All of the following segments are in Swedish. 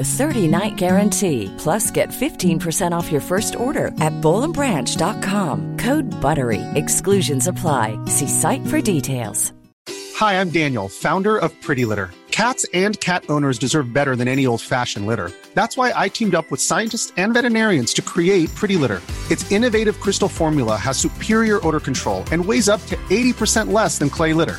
a 30-night guarantee. Plus, get 15% off your first order at bowlandbranch.com. Code BUTTERY. Exclusions apply. See site for details. Hi, I'm Daniel, founder of Pretty Litter. Cats and cat owners deserve better than any old-fashioned litter. That's why I teamed up with scientists and veterinarians to create Pretty Litter. Its innovative crystal formula has superior odor control and weighs up to 80% less than clay litter.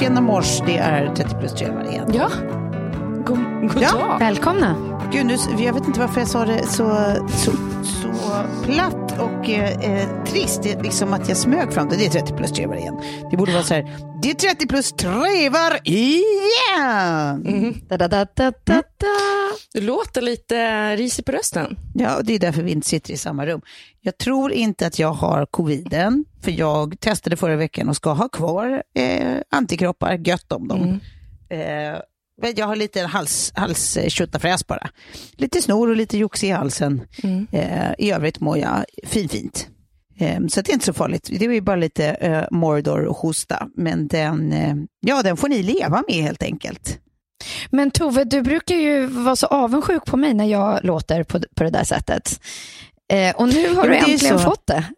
Tjena mors, det är 30 plus trevar igen. Ja, god, god Ja. dag. Välkomna. Gud, nu, jag vet inte varför jag sa det så, så, så platt och eh, eh, trist. Det är liksom att jag smög fram det. Det är 30 plus trevar igen. Det borde vara så här, det är 30 plus trevar igen! Da, da, da, da, da, da. Du låter lite risig på rösten. Ja, och det är därför vi inte sitter i samma rum. Jag tror inte att jag har coviden, för jag testade förra veckan och ska ha kvar eh, antikroppar, gött om dem. Eh, men jag har lite hals, hals bara. Lite snor och lite jox i halsen. Eh, I övrigt mår jag fin, fint. Eh, så det är inte så farligt. Det är ju bara lite eh, mordor och hosta. Men den, eh, ja, den får ni leva med helt enkelt. Men Tove, du brukar ju vara så avundsjuk på mig när jag låter på, på det där sättet. Eh, och nu har Ja, du äntligen så. fått det.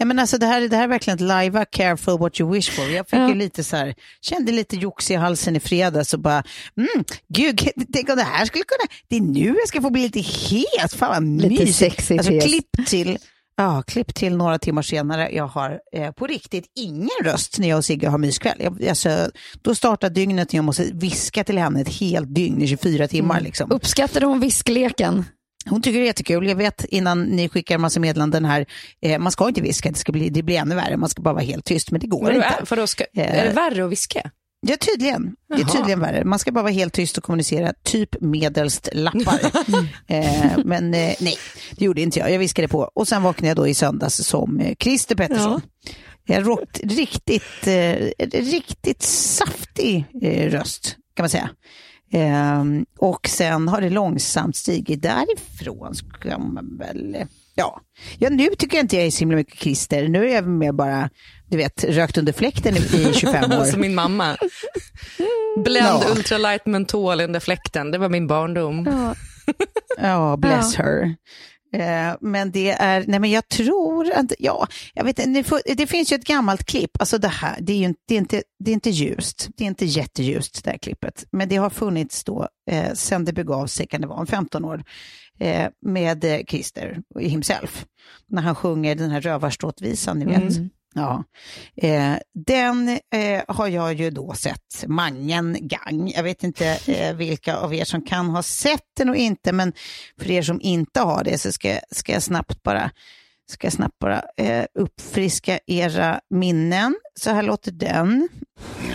Ja, men alltså, det, här, det här är verkligen ett live careful what you wish for. Jag fick Ja. lite så här, kände lite jox i halsen i fredags och bara, mm, gud, tänk om det här skulle kunna, det är nu jag ska få bli lite het, fan vad Lite mysigt. sexigt Alltså hes. klipp till, ja, klipp till några timmar senare, jag har eh, på riktigt ingen röst när jag och Sigge har myskväll. Jag, alltså, då startar dygnet när jag måste viska till henne ett helt dygn i 24 timmar. Mm. Liksom. Uppskattade hon viskleken? Hon tycker det är jättekul. Jag vet innan ni skickar massa meddelanden här, eh, man ska inte viska, det, ska bli, det blir ännu värre, man ska bara vara helt tyst, men det går Vadå, inte. är, vadå, ska, Eh. är det värre att viska? Ja, tydligen. Det är Jaha. tydligen värre. Man ska bara vara helt tyst och kommunicera, typ medelst lappar. eh, men eh, nej, det gjorde inte jag. Jag viskade på. Och sen vaknade jag då i söndags som eh, Christer Pettersson. Jag rått riktigt, eh, riktigt saftig eh, röst, kan man säga. Ehm, och sen har det långsamt stigit därifrån, ska man väl... Ja. ja, nu tycker jag inte jag är så himla mycket Christer. Nu är jag mer bara, du vet, rökt under fläkten i, i 25 år. Som min mamma. Blend Ja. ultralight mentol under fläkten, det var min barndom. Ja, bless her. Eh, men det är, nej men jag tror att, ja, jag vet det finns ju ett gammalt klipp, alltså det här, det är ju inte, det är inte, det är inte ljust, det är inte jätteljust det här klippet, men det har funnits då eh, sen det begav sig, kan det vara, om 15 år, eh, med eh, Christer himself, när han sjunger den här rövarstråtvisan, ni vet. Mm. Ja. Eh, den eh, har jag ju då sett mangen gang. Jag vet inte eh, vilka av er som kan ha sett den och inte, men för er som inte har det så ska, ska jag snabbt bara, ska jag snabbt bara eh, uppfriska era minnen. Så här låter den.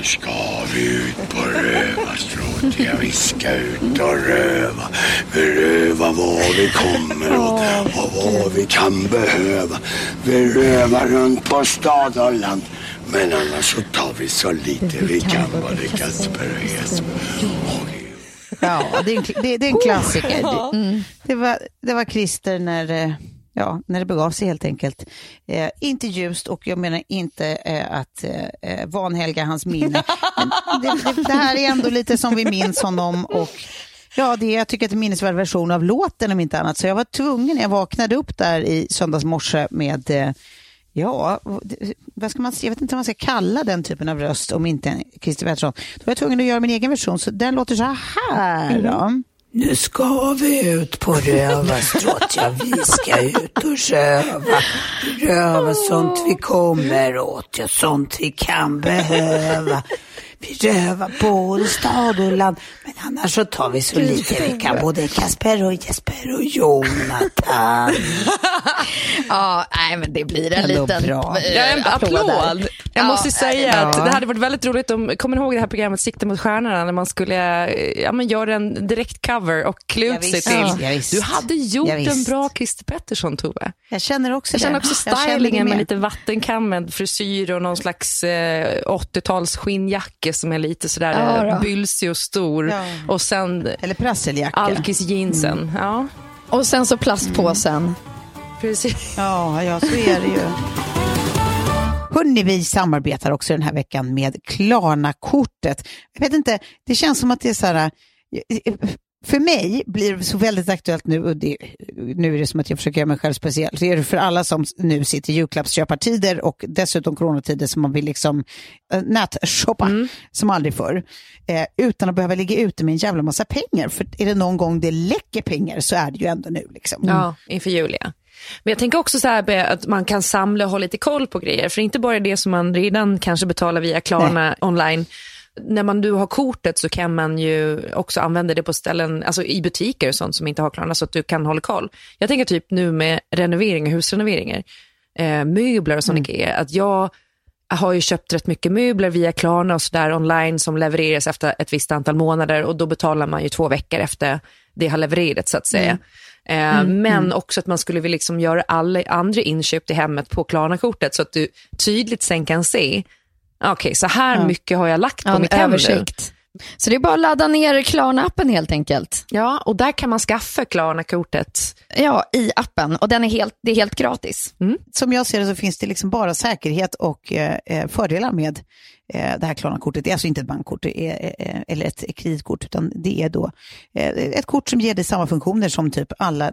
Nu ska vi ut på rövarstråt. Ja, vi ska ut och röva. Vi rövar var vi kommer och, och vad vi kan behöva. Vi rövar runt på stad och land. Men annars så tar vi så lite vi kan både Kasper och Jesper. Ja, det är en, det, det är en klassiker. Det, det, var, det var Christer när, eh, ja, när det begav sig helt enkelt. Eh, inte ljust och jag menar inte eh, att eh, vanhelga hans minne. Det, det, det, här är ändå lite som vi minns honom och ja, det, jag tycker att det är en minnesvärd version av låten om inte annat. Så jag var tvungen, jag vaknade upp där i söndags morse med eh, Ja, vad ska man, jag vet inte vad man ska kalla den typen av röst om inte Christer Pettersson. Då var jag tvungen att göra min egen version, så den låter så här. Mm. Nu ska vi ut på rövarstråt, ja vi ska ut och röva. Röva sånt vi kommer åt, ja sånt vi kan behöva. Vi rövar både stad och land, men annars så tar vi så lite vi kan. Både Kasper och Jesper och Jonathan. ja, nej men det blir en liten bra. Äh, ja, en applåd. applåd. Jag ja, måste säga ja. att det hade varit väldigt roligt om, kommer ni ihåg det här programmet Sikta mot stjärnorna när man skulle ja, men göra en direkt cover och klä ut sig till. Ja, du hade gjort en bra Christer Pettersson Tove. Jag känner också Jag känner också stylingen med lite vattenkammad frisyr och någon slags eh, 80-tals skinnjacka som är lite sådär ja, bylsig och stor. Ja. Och sen Eller prasseljacka. alkisjeansen. Mm. Ja. Och sen så plastpåsen. Mm. Precis. Ja, ja, så är det ju. Hörrni, vi samarbetar också den här veckan med Klarna-kortet. Jag vet inte, det känns som att det är så här, för mig blir det så väldigt aktuellt nu, och det, nu är det som att jag försöker göra mig själv speciell, så är det för alla som nu sitter i julklappsköpartider och dessutom coronatider som man vill liksom äh, nätshoppa mm. som aldrig förr, eh, utan att behöva ligga ute med en jävla massa pengar. För är det någon gång det läcker pengar så är det ju ändå nu. Liksom. Ja, inför jul ja. Men jag tänker också så här att man kan samla och ha lite koll på grejer. För inte bara det som man redan kanske betalar via Klarna Nej. online när man nu har kortet så kan man ju också använda det på ställen, alltså i butiker och sånt som inte har Klarna så att du kan hålla koll. Jag tänker typ nu med renoveringar, husrenoveringar, eh, möbler och sånt mm. grejer, att jag har ju köpt rätt mycket möbler via Klarna och sådär online som levereras efter ett visst antal månader och då betalar man ju två veckor efter det har levererats så att säga. Mm. Eh, mm, men mm. också att man skulle vilja liksom göra alla andra inköp till hemmet på Klarna-kortet så att du tydligt sen kan se Okej, okay, så här ja. mycket har jag lagt på ja, mitt hem översikt. Så det är bara att ladda ner Klarna-appen helt enkelt. Ja, och där kan man skaffa Klarna-kortet. Ja, i appen och den är helt, det är helt gratis. Mm. Som jag ser det så finns det liksom bara säkerhet och eh, eh fördelar med det här Klarna-kortet. Är alltså inte ett bankkort är, eh, eh, eller ett kreditkort, utan det är då ett kort som ger dig samma funktioner som typ alla,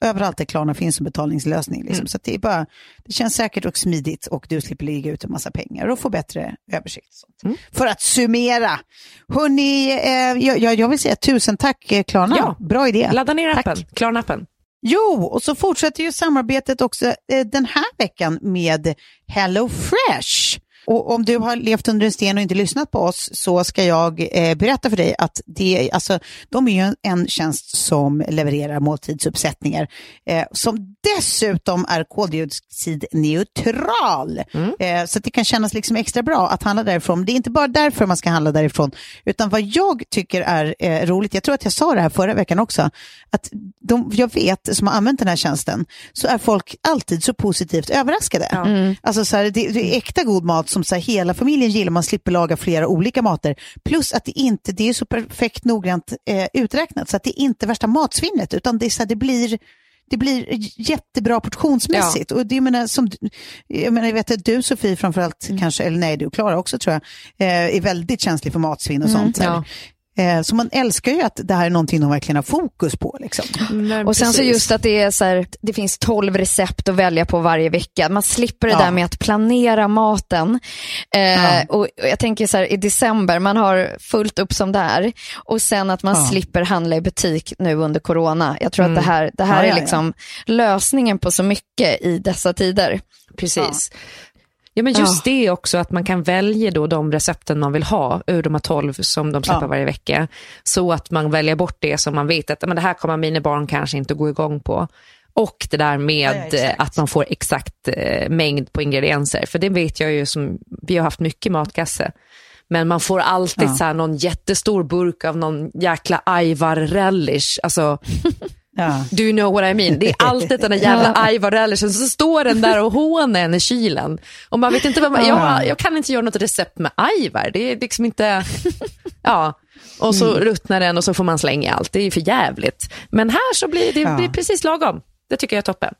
överallt där Klarna finns som betalningslösning. Liksom. Mm. Så det, är bara, det känns säkert och smidigt och du slipper ligga ut en massa pengar och få bättre översikt. Mm. För att summera, hörni, eh, jag, jag vill säga tusen tack Klarna, ja. bra idé. Ladda ner appen, Klarna-appen. Jo, och så fortsätter ju samarbetet också eh, den här veckan med Hello Fresh. Och om du har levt under en sten och inte lyssnat på oss så ska jag eh, berätta för dig att det, alltså, de är ju en, tjänst som levererar måltidsuppsättningar eh, som dessutom är koldioxidneutral. Mm. Eh, så det kan kännas liksom extra bra att handla därifrån. Det är inte bara därför man ska handla därifrån, utan vad jag tycker är eh, roligt, jag tror att jag sa det här förra veckan också, att de jag vet som har använt den här tjänsten så är folk alltid så positivt överraskade. Mm. Alltså så här, det, det, är äkta god mat som så här, hela familjen gillar, man slipper laga flera olika mater. Plus att det inte det är så perfekt noggrant eh, uträknat så att det är inte värsta matsvinnet utan det, är så här, det blir det blir jättebra portionsmässigt. Ja. Och det, jag, menar, som, jag, menar, jag vet att du Sofie framförallt, mm. kanske, eller nej du Klara också tror jag, eh, är väldigt känslig för matsvinn och mm, sånt. Ja. Eh, så man älskar ju att det här är någonting de verkligen har fokus på. Liksom. Men och sen precis. så just att det är så här, det finns tolv recept att välja på varje vecka. Man slipper det ja. där med att planera maten. Eh, ja. och jag tänker så här i december, man har fullt upp som det är. Och sen att man ja. slipper handla i butik nu under corona. Jag tror mm. att det här, det här är liksom lösningen på så mycket i dessa tider. Precis. Ja, men just ja. det också, att man kan välja då de recepten man vill ha ur de här tolv som de släpper ja. varje vecka. Så att man väljer bort det som man vet att men det här kommer mina barn kanske inte gå igång på. Och det där med ja, att man får exakt eh, mängd på ingredienser. För det vet jag ju som, vi har haft mycket matkasse. Men man får alltid så här någon jättestor burk av någon jäkla ajvar relish. Alltså, Ja. Do you know what I mean? Det är alltid den där jävla ajvarrellisen, så står den där och hånar en i kylen. Och man vet inte vad man, jag, jag kan inte göra något recept med ajvar, det är liksom inte, ja. Och så mm. ruttnar den och så får man slänga allt, det är för jävligt. Men här så blir det ja. blir precis lagom, det tycker jag är toppen.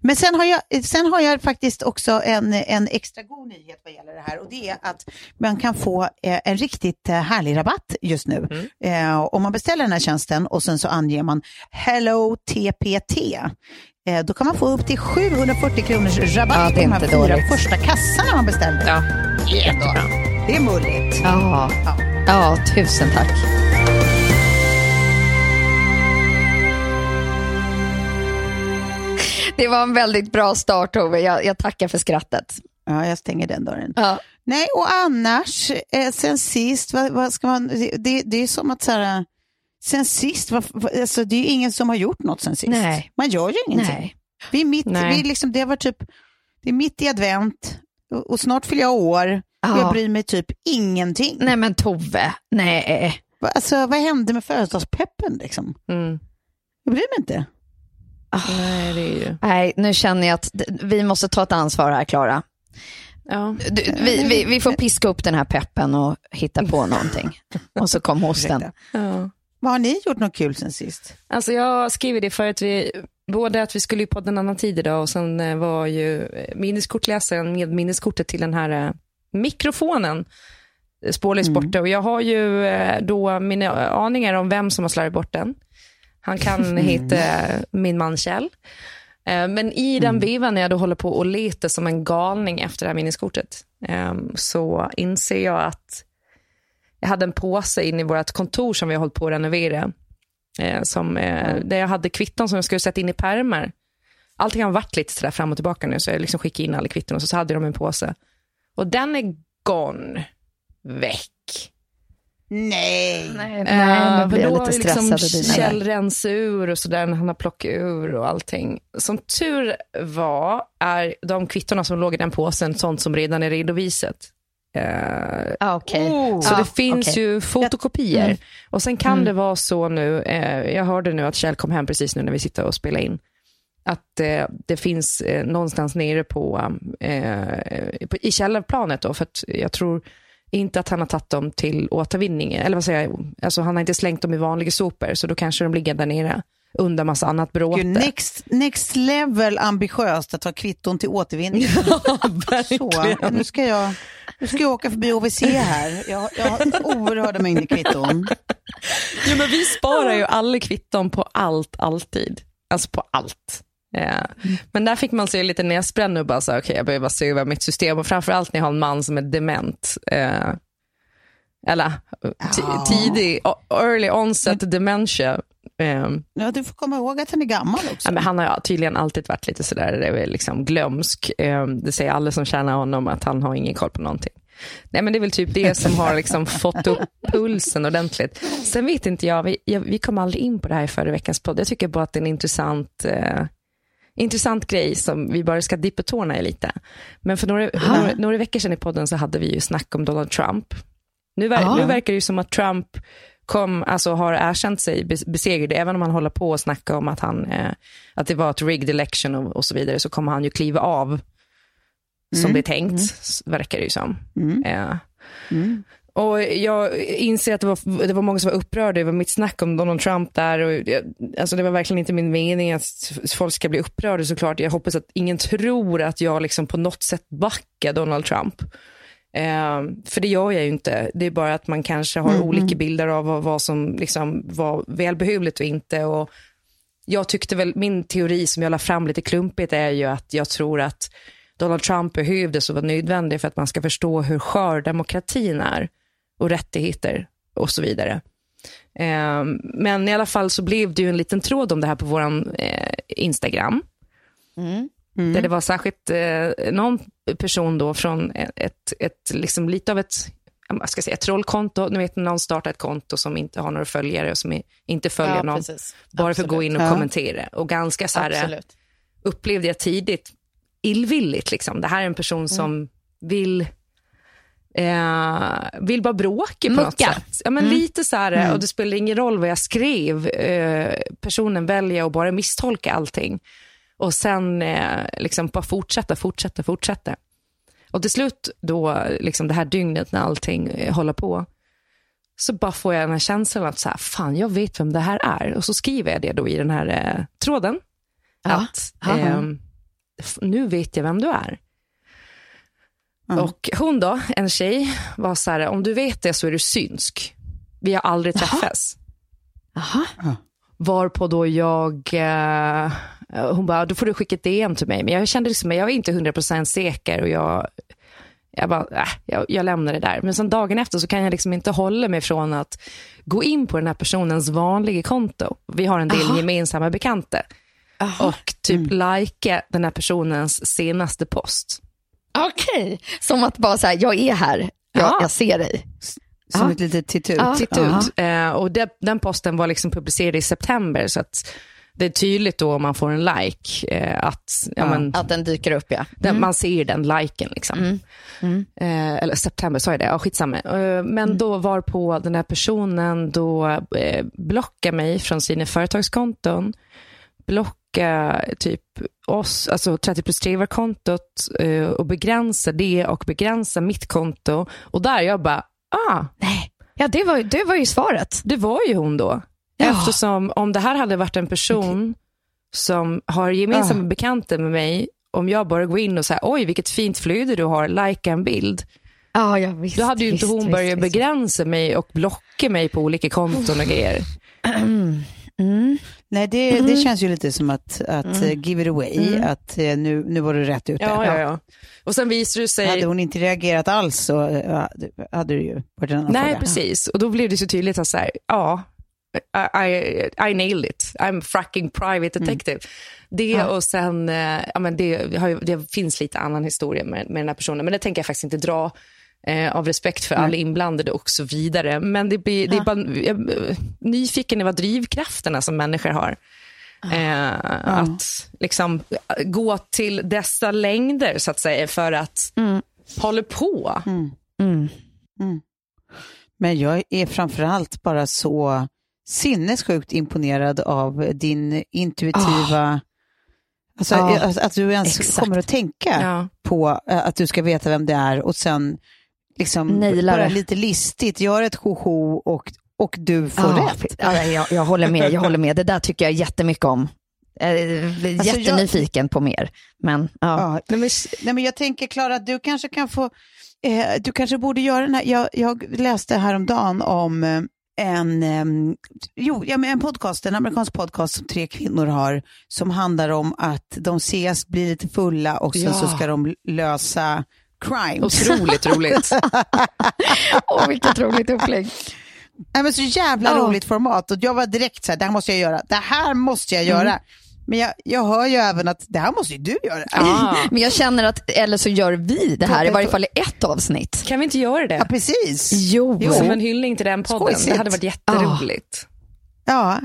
Men sen har, jag, sen har jag faktiskt också en, en extra god nyhet vad gäller det här och det är att man kan få eh, en riktigt eh, härlig rabatt just nu. Mm. Eh, om man beställer den här tjänsten och sen så anger man Hello TPT. Då kan man få upp till 740 kronors rabatt Ja, på de här fyra dåligt. första kassarna man beställer. Ja. Jättebra. Det är mulligt. Ja. ja, tusen tack. Det var en väldigt bra start Tove, jag, jag tackar för skrattet. Ja, jag stänger den dörren. Ja. Nej, och annars, eh, sen sist, vad, vad ska man, det, det är som att så här, sen sist, vad, alltså, det är ju ingen som har gjort något sen sist. Nej. Man gör ju ingenting. Nej. Vi är mitt, Nej. vi är liksom, det var typ, det är mitt i advent och, och snart fyller jag år Ja. jag bryr mig typ ingenting. Nej men Tove, nej. Alltså, vad hände med födelsedagspeppen liksom? Mm. Jag bryr mig inte. Nej, det är ju... Nej, nu känner jag att vi måste ta ett ansvar här Klara. Ja. Du, vi, vi, vi får piska upp den här peppen och hitta på någonting. Och så kom hosten. Ja. Vad har ni gjort något kul sen sist? Alltså jag skriver det för att vi, både att vi skulle ju podda en annan tid idag och sen eh, var ju eh, minneskortläsaren med minneskortet till den här eh, mikrofonen spårlöst borta. Och jag har ju då mina aningar om vem som har slarvat bort den. Han kan heta min man Kjell. Eh, Men i den vevan när jag då håller på och letar som en galning efter det här minneskortet eh, så inser jag att jag hade en påse inne i vårt kontor som vi har hållit på att renovera. Eh, som, eh, Där jag hade kvitton som jag skulle sätta in i pärmar. Allting har varit lite sådär fram och tillbaka nu så jag liksom skickade in alla kvitton och så, så hade de en påse. Och den är gone. Väck. Nej. Nej, Eh, nej nu blir jag lite stressad. liksom Kjell rensat ur och sådär när han har plockat ur och allting. Som tur var är de kvittorna som låg i den påsen sånt som redan är redovisat. Eh, Ah, Okej. så Ah, det finns okej. ju fotokopier. Mm. Och sen kan det vara så nu, eh, jag hörde nu att Kjell kom hem precis nu när vi sitter och spelar in, att eh, det finns eh, någonstans nere på, eh, på i källarplanet då, för att jag tror inte att han har tagit dem till återvinning, eller vad säger jag, alltså han har inte slängt dem i vanliga sopor, så då kanske de ligger där nere under massa annat bråte. Gud, next, next level ambitiöst att ta kvitton till återvinning. Så, nu ska jag, nu ska jag åka förbi OVC här. Jag, jag har oerhörda mängder kvitton. Jo, men vi sparar ju alla kvitton på allt, alltid. Alltså på allt. Eh, Men där fick man sig lite näsbränna och bara så okej jag behöver se över mitt system och framförallt när jag har en man som är dement. Eh, eller Ja. tidig, early onset dementia. Eh, Ja, du får komma ihåg att han är gammal också. ja, men han har tydligen alltid varit lite sådär liksom glömsk. Eh, det säger alla som känner honom att han har ingen koll på någonting. Nej men det är väl typ det som har liksom fått upp pulsen ordentligt. Sen vet inte jag, vi, jag, vi kom aldrig in på det här i förra veckans podd. Jag tycker bara att det är en intressant, eh, intressant grej som vi bara ska dippa tårna i lite. Men för några, några, några veckor sedan i podden så hade vi ju snack om Donald Trump. Nu, ver, Ah. nu verkar det ju som att Trump kom, alltså har erkänt sig bes- besegrad, även om han håller på och snackar om att, han, eh, att det var ett rigged election och, och så vidare, så kommer han ju kliva av som det är tänkt, s- verkar det ju som. Eh, och jag inser att det var, det var många som var upprörda över mitt snack om Donald Trump där. Och jag, alltså det var verkligen inte min mening att folk ska bli upprörda såklart. Jag hoppas att ingen tror att jag liksom på något sätt backar Donald Trump. Eh, för det gör jag ju inte. Det är bara att man kanske har olika bilder av vad, vad som liksom var välbehövligt och inte. Och jag tyckte väl, min teori som jag la fram lite klumpigt är ju att jag tror att Donald Trump behövdes och var nödvändig för att man ska förstå hur skör demokratin är och rättigheter och så vidare. Eh, men i alla fall så blev det ju en liten tråd om det här på vår eh, Instagram. Där det var särskilt eh, någon person då från ett, ett, ett liksom lite av ett, jag ska säga, ett trollkonto. Ni vet någon startar ett konto som inte har några följare och som är, inte följer Ja, någon. precis. Bara för att gå in och Ja. kommentera. Och ganska så här, eh, Absolut. upplevde jag tidigt illvilligt. Liksom. Det här är en person som vill eh, vill bara bråka på något Mucka. sätt. Ja, men Lite så här, och det spelar ingen roll vad jag skrev. Eh, personen väljer att bara misstolka allting. Och sen eh, liksom bara fortsätta, fortsätta, fortsätta. Och till slut då, liksom det här dygnet när allting eh, håller på, så bara får jag den här känslan att så här, fan jag vet vem det här är. Och så skriver jag det då i den här eh, tråden. Ja. Att ehm, "F- nu vet jag vem du är. Mm. Och hon då, en tjej, var så här, om du vet det så är du synsk. Vi har aldrig träffats. Jaha. Varpå då jag, eh, hon bara, då får du skicka ett DM till mig. Men jag kände liksom, jag var inte 100% säker och jag, jag bara, äh, jag, jag lämnar det där. Men sen dagen efter så kan jag liksom inte hålla mig från att gå in på den här personens vanliga konto. Vi har en del Aha. gemensamma bekanta. Och typ lajka den här personens senaste post. Okej, som att bara så här, jag är här, jag, Ja. jag ser dig. Som Ja. ett litet titut. Ja. Titt ut. Eh, och det, den posten var liksom publicerad i september. Så att det är tydligt då om man får en like eh, att ja, men, Att den dyker upp ja. den, man ser den liken. Liksom. Eh, eller september, sa jag det? Ja, skitsamma. Eh, men då var på den här personen då eh, blocka mig från sina företagskonton, blocka typ oss, alltså 30 plus 3-kontot eh, och begränsa det och begränsa mitt konto. Och där jag bara, ah, Nej. Ja, det var, det var ju svaret. det var ju hon då. Ja. Eftersom om det här hade varit en person som har gemensamma Ah. bekanta med mig, om jag bara går in och säger oj vilket fint flöde du har, likea en bild. Ja, ja visst. Då hade ju inte visst, hon börjat visst. begränsa mig och blocka mig på olika konton och grejer. Mm. Nej, det, det känns ju lite som att, att eh, give it away, Mm. att eh, nu, nu var du rätt ute. Ja, ja, ja. Och sen visade det sig... Hade hon inte reagerat alls så eh, hade- det ju varit en annan Nej, fråga. precis. Och då blev det så tydligt att så här, ja, I, I, I nailed it. I'm fucking private detective. Det och sen, ja, men det, har det finns lite annan historia med, med den här personen, men det tänker jag faktiskt inte dra eh, av respekt för alla inblandade och så vidare. Men det, blir, det är bara, jag, är nyfiken i vad drivkrafterna som människor har. Eh, Att liksom gå till dessa längder, så att säga, för att hålla på. Mm. Men jag är framförallt bara så sinnessjukt imponerad av din intuitiva... Alltså, Ja, att, att du ens exakt. kommer att tänka Ja. på eh, att du ska veta vem det är och sen liksom Nailar bara lite listigt gör ett jojo och, och du får Ja, rätt. Ja, jag, jag håller med, jag håller med. Det där tycker jag jättemycket om. Jag är Alltså, jättenyfiken på mer. Men ja. Ja. Nej, men, nej, men jag tänker Klara, att du kanske kan få, eh, du kanske borde göra den här, jag, jag läste häromdagen om eh, en, eh, jo, ja, men en podcast, en amerikansk podcast som tre kvinnor har, som handlar om att de ses, blir lite fulla och sen Ja. så ska de lösa crimes. Otroligt roligt. Åh, vilket roligt upplägg. Nej, men så jävla Ja. roligt format och jag var direkt så här, det här måste jag göra, det här måste jag göra. Men jag, jag hör ju även att det här måste ju du göra. Ah. Men jag känner att, eller så gör vi det här i varje fall i ett avsnitt. Kan vi inte göra Ja, det? precis. Jo. Som en hyllning till den podden. Skojsigt. Det hade varit jätteroligt. Ja,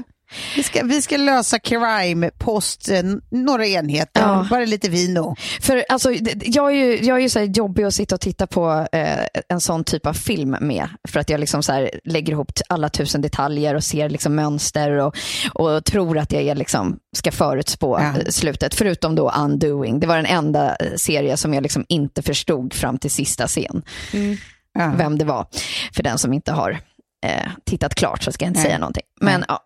vi ska, vi ska lösa crime post eh, några enheter, Ja. bara lite vino. För alltså, jag är ju, jag är ju så jobbig att sitta och titta på eh, en sån typ av film med. För att jag liksom så här lägger ihop alla tusen detaljer och ser liksom mönster och, och tror att jag är liksom ska förutspå Ja. eh, slutet. Förutom då Undoing. Det var den enda eh, serie som jag liksom inte förstod fram till sista scen. Ja. Vem det var. För den som inte har eh, tittat klart så ska jag inte Nej. säga någonting. Men ja,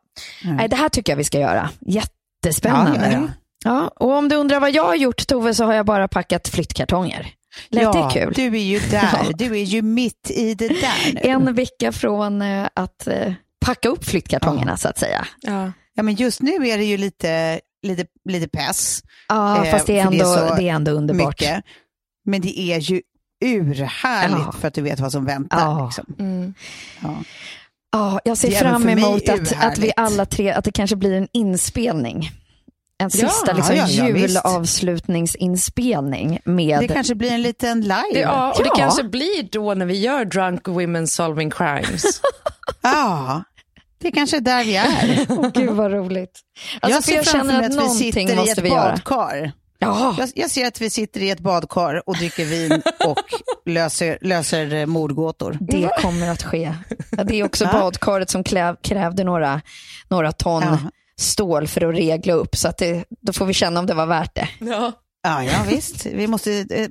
Nej. Nej, det här tycker jag vi ska göra. Jättespännande. Ja, ja, Ja, och om du undrar vad jag har gjort Tove så har jag bara packat flyttkartonger. Lät ja, det kul? du är ju där, du är ju mitt i det där nu. En vecka från eh, att eh, packa upp flyttkartongerna så att säga. Ja. Ja, men just nu är det ju lite, lite, lite press, Ja, Eh, fast det är, för det är ändå, det är ändå underbart. mycket. Men det är ju urhärligt Ja. för att du vet vad som väntar. Ja. Liksom. Mm. Ja. Ja, jag ser fram emot att, att vi alla tre, att det kanske blir en inspelning. En Ja, sista liksom, ja, ja, julavslutningsinspelning med... Det kanske blir en liten live. Det, ja, och det Ja. kanske blir då när vi gör Drunk Women Solving Crimes. Ja, det är kanske är där vi är. Åh, Gud vad roligt. Alltså, jag ser jag framför mig att att vi sitter i ett vi göra. Jag, jag ser att vi sitter i ett badkar och dricker vin och löser, löser eh, mordgåtor. det kommer att ske. Det är också badkaret som kräv, krävde några, några ton Ja. stål för att regla upp. Så att det, då får vi känna om det var värt det. ja. Ja, ja visst. Vi måste eh,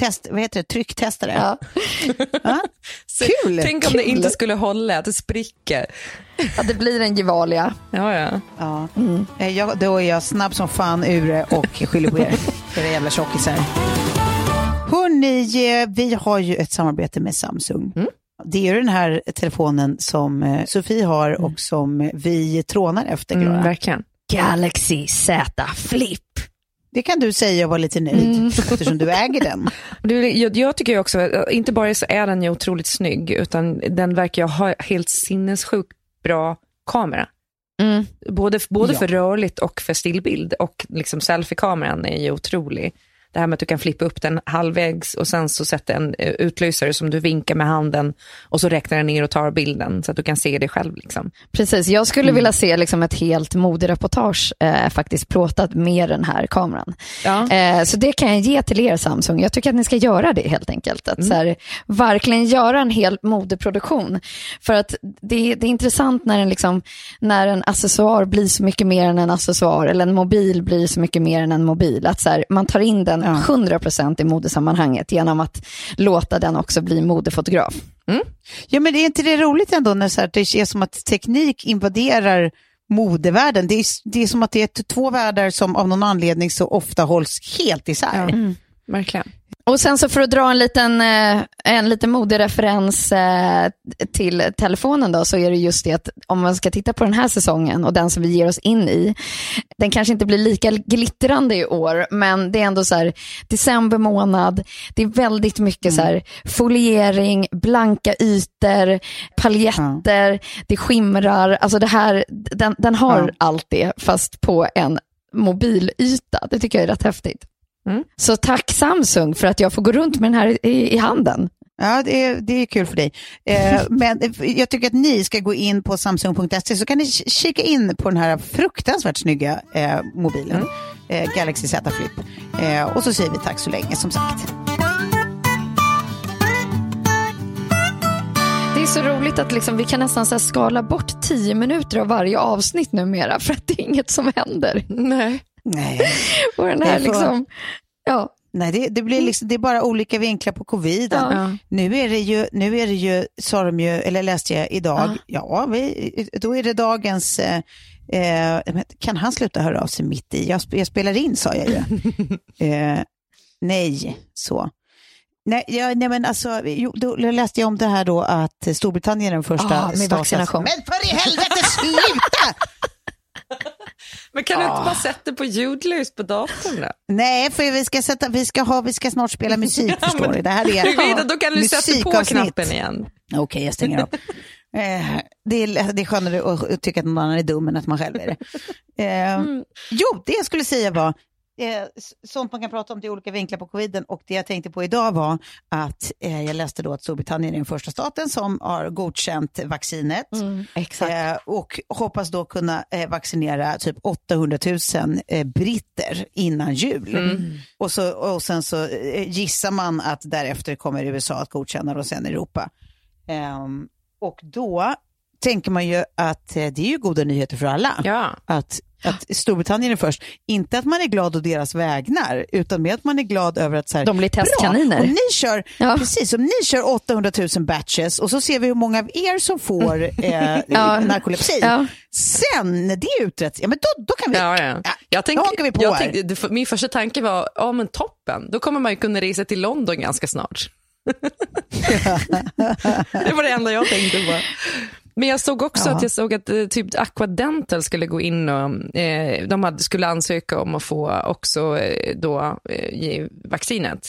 test, vad heter det? trycktesta det. Ja. Ja. Kul! Tänk om det inte skulle hålla, att det spricker. Ja, det blir en Gevalia. Ja, ja. Ja. Eh, Jag, då är jag snabb som fan ur det och skyller på er, era jävla tjockisar. Hörni, eh, vi har ju ett samarbete med Samsung. Det är ju den här telefonen som Sofie har och som vi trånar efter. Mm, verkligen. Galaxy Z Flip. Det kan du säga och vara lite nöjd eftersom du äger den. Jag, jag tycker också, inte bara så är den ju otroligt snygg, utan den verkar ha helt sinnessjukt bra kamera. Mm. Både, både Ja. för rörligt och för stillbild. Och liksom selfie-kameran är ju otrolig. Det här med att du kan flippa upp den halvvägs och sen så sätter en eh, utlösare som du vinkar med handen och så räknar den ner och tar bilden så att du kan se det själv. Liksom. Precis, jag skulle vilja se liksom ett helt modereportage eh, faktiskt plåtat med den här kameran. Ja. Eh, så det kan jag ge till er Samsung. Jag tycker att ni ska göra det helt enkelt. Att så här, verkligen göra en hel modeproduktion. För att det, det är intressant när en, liksom, när en accessoar blir så mycket mer än en accessoar eller en mobil blir så mycket mer än en mobil. Att så här, man tar in den Ja. 100% i modesammanhanget genom att låta den också bli modefotograf. Ja, men är inte det roligt ändå när så här, det är som att teknik invaderar modevärlden? Det är, det är som att det är två världar som av någon anledning så ofta hålls helt isär. Verkligen. Och sen så för att dra en liten, eh, en liten modereferens eh, till telefonen då, så är det just det att om man ska titta på den här säsongen och den som vi ger oss in i, den kanske inte blir lika glittrande i år, men det är ändå så här december månad, det är väldigt mycket så här foliering, blanka ytor, paljetter, det skimrar, alltså det här, den, den har Ja. allt det fast på en mobilyta. Det tycker jag är rätt häftigt. Mm. Så tack Samsung för att jag får gå runt med den här i, i handen. Ja, det är, det är kul för dig. Eh, men jag tycker att ni ska gå in på samsung.se så kan ni kika in på den här fruktansvärt snygga eh, mobilen, eh, Galaxy Z Flip. Eh, och så säger vi tack så länge som sagt. Det är så roligt att liksom, vi kan nästan så skala bort tio minuter av varje avsnitt numera för att det är inget som händer. Nej. Nej, Och den här får- liksom, ja, Nej det, det, blir liksom, det är bara olika vinklar på covid. Ja. Ja. Nu är det ju, nu är det ju, sa de ju, eller läste jag idag, ja, vi, då är det dagens, eh, eh, kan han sluta höra av sig mitt i? Jag, sp- jag spelar in sa jag ju. eh, nej, så. Nej, ja, nej men alltså, jo, då läste jag om det här då att Storbritannien är den första Ah, med staten- vaccination. Men för i helvete sluta! Men kan du inte bara sätta det på ljudlös på datorn då? Nej, för vi ska, sätta, vi ska, ha, vi ska snart spela musik förstår du. Det här är Du vet, då kan du sätta på knappen igen. Okej, jag stänger av. Eh, det, är, det är skönare att att tycka att någon annan är dum än att man själv är det. Eh, Jo, det jag skulle säga var, eh, sånt man kan prata om till olika vinklar på coviden och det jag tänkte på idag var att eh, jag läste då att Storbritannien är den första staten som har godkänt vaccinet. exakt. Eh, och hoppas då kunna eh, vaccinera typ 800 000 eh, britter innan jul. Och, så, och sen så eh, gissar man att därefter kommer USA att godkänna och sen Europa. Ehm, och då tänker man ju att det är ju goda nyheter för alla. Ja. Att, att Storbritannien är först. Inte att man är glad å deras vägnar, utan med att man är glad över att så här, De blir Bra, testkaniner. om ni kör, Ja. precis, om ni kör 800 000 batches och så ser vi hur många av er som får eh, Ja. narkolepsi. Ja. Sen när det är utrett, ja men då, då kan vi... Ja, ja. Jag tänk, då hakar vi på jag här. det- min första tanke var, ja men toppen, då kommer man ju kunna resa till London ganska snart. det var det enda jag tänkte på. Men jag såg också Ja. att jag såg att eh, typ Aquadental skulle gå in och eh, de hade, skulle ansöka om att få också eh, då eh, ge vaccinet.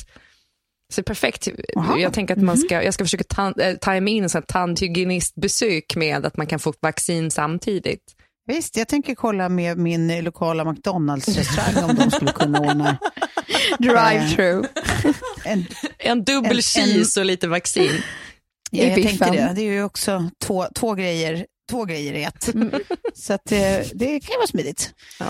Så perfekt. Aha. Jag tänker att man ska, jag ska försöka ta, äh, tajma in en här tandhygienistbesök med att man kan få vaccin samtidigt. Visst, jag tänker kolla med min lokala McDonalds-restaurang om de skulle kunna ordna Drive-through. en... En dubbel En- en- cheese och lite vaccin. Ja, jag tänkte det. Det är ju också två, två, grejer, två grejer i ett. Så att, eh, det kan ju vara smidigt. Ja.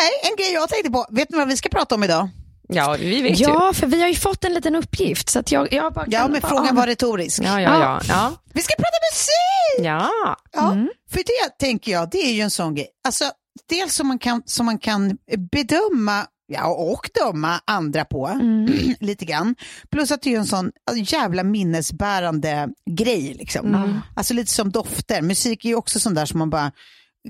Nej, en grej jag tänkte på. Vet ni vad vi ska prata om idag? Ja, vi vet ju. Ja, för vi har ju fått en liten uppgift. Så att jag, jag bara Ja, men bara frågan ana. var retorisk. Ja, ja, ja. ja. Vi ska prata musik! ja. Ja, Mm. för det tänker jag, det är ju en sån grej. Alltså, dels som man kan, som man kan bedöma Ja, och döma andra på lite grann. Plus att det är en sån jävla minnesbärande grej. Liksom. Alltså lite som dofter. Musik är ju också sån där som man bara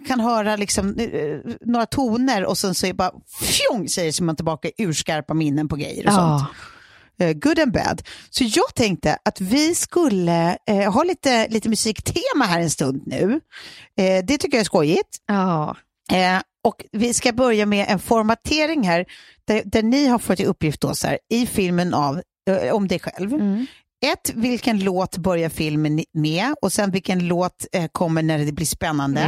kan höra liksom, eh, några toner och sen så är bara fjong säger sig man tillbaka urskarpa minnen på grejer och sånt. Eh, good and bad. Så jag tänkte att vi skulle eh, ha lite, lite musiktema här en stund nu. Eh, det tycker jag är skojigt. Ja. Eh, och vi ska börja med en formatering här, där, där ni har fått i uppgift då, här, i filmen av, eh, om dig själv. Ett, vilken låt börjar filmen med och sen vilken låt eh, kommer när det blir spännande.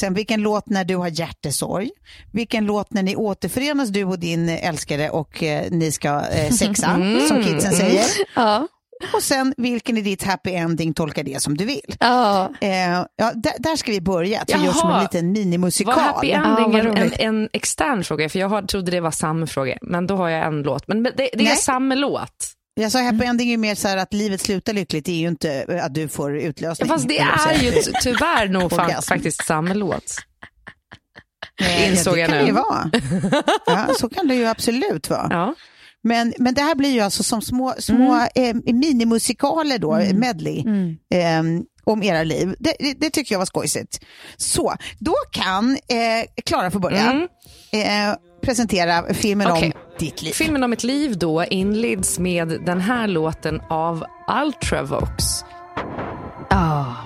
Sen vilken låt när du har hjärtesorg. Vilken låt när ni återförenas du och din älskare och eh, ni ska eh, sexa, som kidsen säger. Ja. Och sen vilken är ditt happy ending, tolka det som du vill. Ja. Eh, ja, där, där ska vi börja, att vi gör som en liten minimusikal. Var happy Ja, ending vad en, en, extern fråga? För jag har, trodde det var samma fråga. Men då har jag en låt. Men det, det är Nej. samma låt. Jag sa happy ending är mer så att livet slutar lyckligt, det är ju inte eh, att du får utlösning. Fast det är ju tyvärr nog fan, faktiskt samma låt. Eh, insåg ja, det jag kan nu. det ju vara. Ja, så kan det ju absolut vara. Ja. Men, men det här blir ju alltså som små, små eh, minimusikaler då, medley, eh, om era liv. Det, det, det tycker jag var skojsigt. Så, då kan eh, Klara få börja eh, presentera filmen Okej. om ditt liv. Filmen om mitt liv då inleds med den här låten av Ultravox. Ja.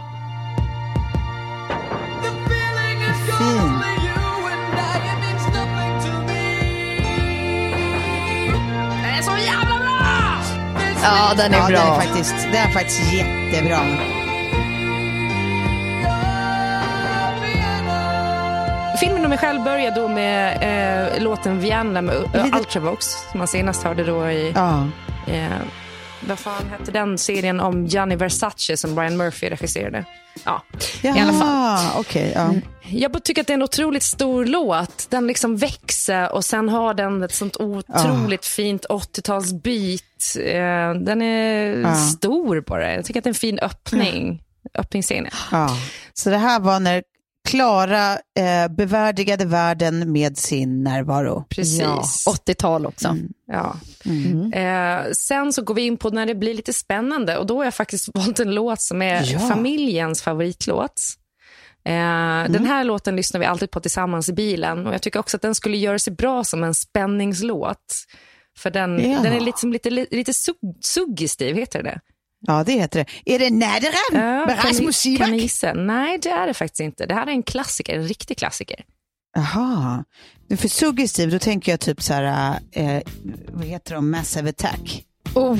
Ja, den är Ja, bra. den är faktiskt, den är faktiskt jättebra. Filmen om mig själv börjar då med eh, låten Vienna med uh, Ultravox som man senast hörde då i, Ja. eh, vad fan hette den serien om Gianni Versace som Brian Murphy regisserade? Ja, i alla fall. Jaha, okej. ja. Jag bara tycker att det är en otroligt stor låt. Den liksom växer och sen har den ett sånt otroligt fint 80-talsbeat. Eh, den är Ja. stor bara. Jag tycker att det är en fin öppning. Öppningsscen. Ja. Så det här var när Klara eh, bevärdigade världen med sin närvaro. Precis. Ja, 80-tal också. Ja. Eh, sen så går vi in på när det blir lite spännande och då har jag faktiskt valt en låt som är Ja. familjens favoritlåt. Eh, Den här låten lyssnar vi alltid på tillsammans i bilen och jag tycker också att den skulle göra sig bra som en spänningslåt. För den, Ja. den är liksom lite, lite sug- suggestiv, heter det Ja, det heter det. Är det Näderen med kan, ni, Rasmus kan ni gissa? Nej, det är det faktiskt inte. Det här är en klassiker, en riktig klassiker. Jaha. För suggestiv, då tänker jag typ så här, eh, vad heter de, Massive Attack. Oh.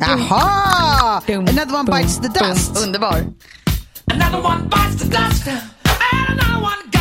Jaha! Another one bites the dust. Underbar. Another one bites the dust. And another one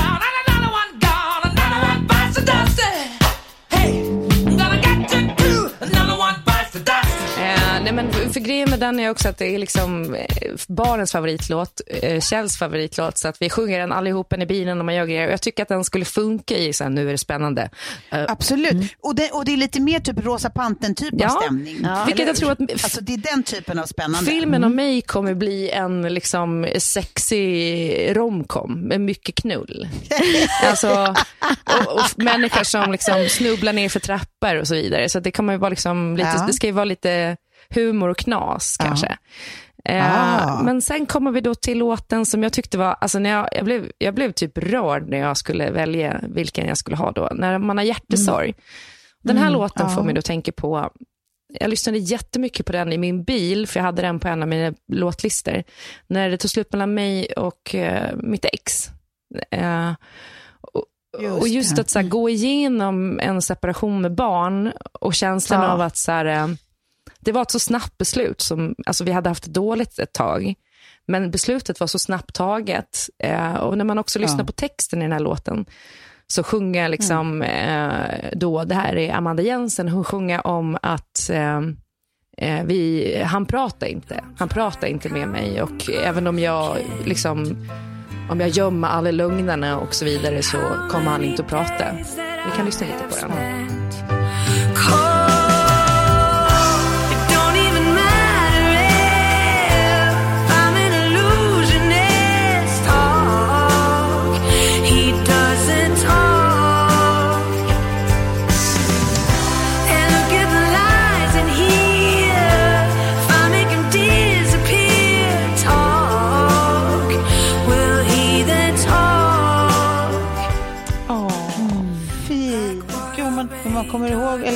nej men för, för grejen med den är också att det är liksom eh, barnens favoritlåt, eh, Kjells favoritlåt, så att vi sjunger den allihopen i bilen när man gör grejer. Och jag tycker att den skulle funka i så här, nu är det spännande. Eh, Absolut. Och, det, och det är lite mer typ Rosa Pantern-typ Ja. av stämning. Ja. Vilket Eller jag tror att-? Alltså det är den typen av spännande. Filmen om mig kommer bli en liksom sexig romcom med mycket knull. alltså, och, och människor som liksom snubblar ner för trappor och så vidare. Så det kommer ju vara liksom lite, Ja. det ska ju vara lite humor och knas Ja. kanske. Eh, Ah. Men sen kommer vi då till låten som jag tyckte var, alltså när jag, jag, blev, jag blev typ rörd när jag skulle välja vilken jag skulle ha då. När man har hjärtesorg. Den här låten får mig då tänka på, jag lyssnade jättemycket på den i min bil, för jag hade den på en av mina låtlistor. När det tog slut mellan mig och eh, mitt ex. Eh, och, Just och just det. att så här, gå igenom en separation med barn och känslan Ja. av att så här, det var ett så snabbt beslut. Som, alltså vi hade haft det dåligt ett tag. Men beslutet var så snabbt taget. Eh, och när man också lyssnar Ja. på texten i den här låten så sjunger liksom, eh, då, det här är Amanda Jensen, hon sjunger om att eh, eh, vi, han pratar inte. Han pratar inte med mig och även om jag liksom om jag gömmer alla lögnerna och så vidare så kommer han inte att prata. Vi kan lyssna lite på den.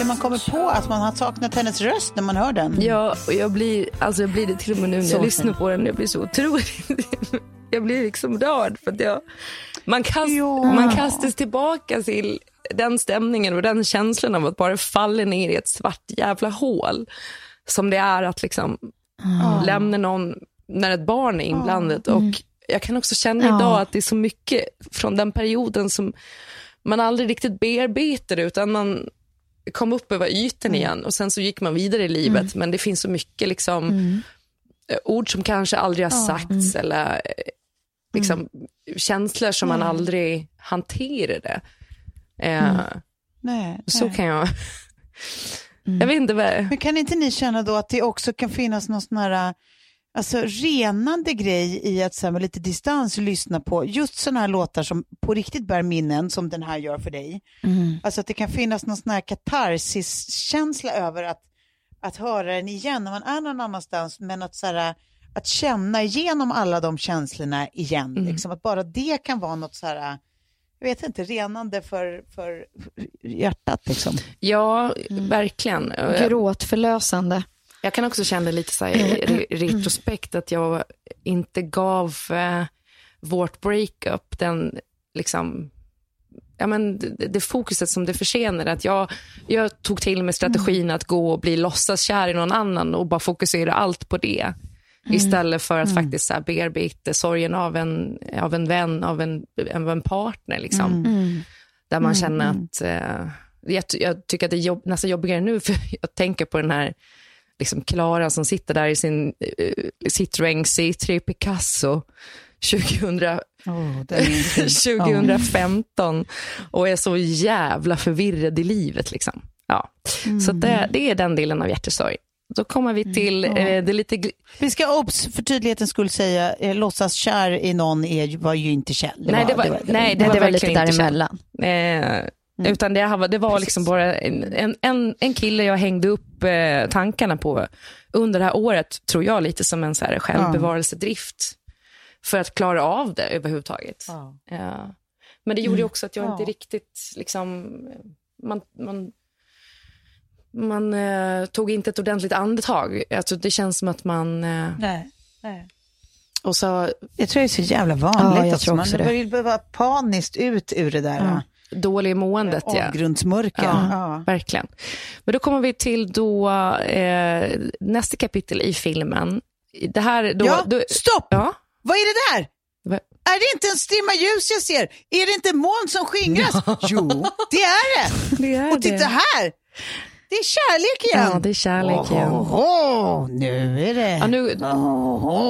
Man kommer på att man har saknat hennes röst när man hör den. Ja, och jag blir, alltså jag blir det till och med nu när Så jag lyssnar på den. Jag blir så otroligt, jag blir liksom rörd för att jag, man, kast, Ja. man kastas tillbaka till den stämningen och den känslan av att bara falla ner i ett svart jävla hål. Som det är att liksom lämna någon när ett barn är inblandat. Och jag kan också känna Ja. idag att det är så mycket från den perioden som man aldrig riktigt bearbetade utan man kom upp över ytan igen. Och sen så gick man vidare i livet. Men det finns så mycket liksom, eh, ord som kanske aldrig har sagts eller eh, liksom, känslor som man aldrig hanterade. Eh, Nej, Så nej. kan jag... Jag vet inte vad... Men kan inte ni känna då att det också kan finnas någon sån här alltså, renande grej i att så här, med lite distans lyssna på just sådana här låtar som på riktigt bär minnen som den här gör för dig? Alltså att det kan finnas någon sån här katarsis-känsla över att, att höra den igen när man är någon annanstans men att, så här, att känna igenom alla de känslorna igen. Liksom, att bara det kan vara något så här, jag vet inte, renande för, för hjärtat liksom. Ja, verkligen. Och jag- Gråtförlösande. Jag kan också känna lite så här, i re- retrospekt att jag inte gav eh, vårt breakup den, liksom, ja, men det, det fokuset som det förtjänade. Att jag, jag tog till mig strategin att gå och bli låtsaskär i någon annan och bara fokusera allt på det. Istället för att faktiskt så här, bearbeta sorgen av en, av en vän, av en, av en partner. Liksom. Där man känner att... Eh, jag, jag tycker att det är jobb, nästan jobbigare nu, för jag tänker på den här liksom Klara som sitter där i sin uh, Citroën C3 Picasso 2000, Oh, den är fin. 2015 och är så jävla förvirrad i livet. Liksom. Ja. Så det, det är den delen av hjärtesorg. Då kommer vi till eh, det lite... Vi ska obs, för tydlighetens skull säga, eh, låtsas kär i någon är, var ju inte Kjell. Nej, det var, nej, det Nej, var, det var lite verkligen inte däremellan. känt. Eh, Utan det, det var liksom bara en, en- en, kille jag hängde upp eh, tankarna på under det här året, tror jag, lite som en så här självbevarelsedrift. För att klara av det överhuvudtaget. Ja. Ja. Men det gjorde ju också att jag inte riktigt, liksom, man, man, man eh, tog inte ett ordentligt andetag. Alltså, det känns som att man, eh, Nej, nej. och så Jag tror det är så jävla vanligt. Ja, jag alltså. tror man det. börjar behöva paniskt ut ur det där dålig måendet. ja. Ja. avgrundsmörker. Ja, Ja. verkligen. Men då kommer vi till då, eh, nästa kapitel i filmen. Det här, då, Ja, då, stopp! Ja, Vad är det där? Va- Är det inte en strimma ljus jag ser? Är det inte moln som skingras? Jo, det är det. det är Och titta här! Det är kärlek igen. Ja, det är kärlek igen. Åh, nu är det... Ja, nu,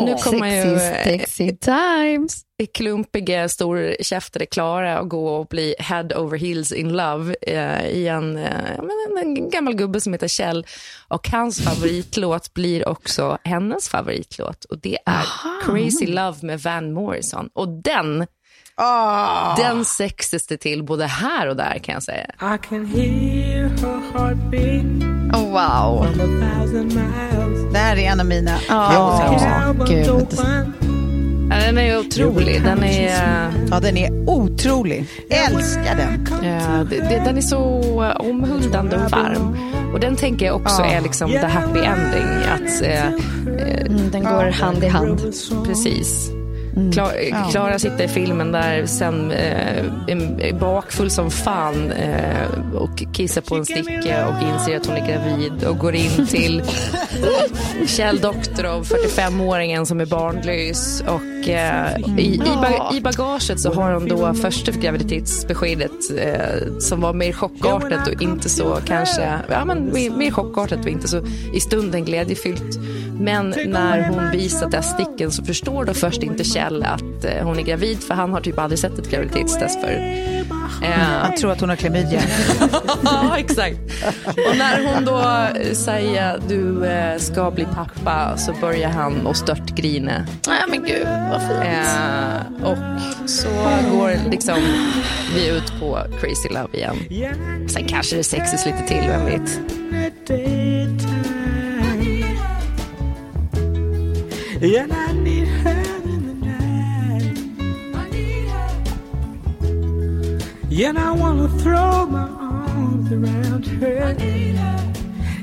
nu kommer ju Sexy, eh, sexy times. klumpiga, storkäftade Klara och gå och bli head over heels in love eh, i en, eh, en, en gammal gubbe som heter Kjell. Och hans favoritlåt blir också hennes favoritlåt och det är Crazy Love med Van Morrison. Och den, Ah. den sexes det till både här och där kan jag säga. I can hear her heartbeat Oh, wow. Det här är en av mina Ja, open. Ja, Den är otrolig. Den är, eh, Ja, den är otrolig. Älskar den. Ja, den är så eh, omhuldande och varm. Och den tänker jag också är liksom the happy ending. Att, eh, Mm, den går hand i hand. precis. Kla- Klara sitter i filmen där sen eh, bakfull som fan eh, och kissar på en sticka och inser att hon är gravid och går in till Kjell Doktorov, 45-åringen som är barnlös. Och, eh, i, i, ba- I bagaget så har hon då första graviditetsbeskedet eh, som var mer chockartat och inte så kanske, ja men mer, mer chockartat och inte så i stunden glädjefyllt. Men när hon visar testikeln så förstår då först inte Kjell att eh, hon är gravid för han har typ aldrig sett ett graviditetstest förut. Eh, Han tror att hon har klamydia. ja, exakt. Och när hon då eh, säger du eh, ska bli pappa så börjar han och störtgrina. Ja, men gud vad fint. Eh, och så går liksom vi ut på Crazy Love igen. Sen kanske det sexes lite till, vem vet. And I need her and I wanna throw my arms around want her.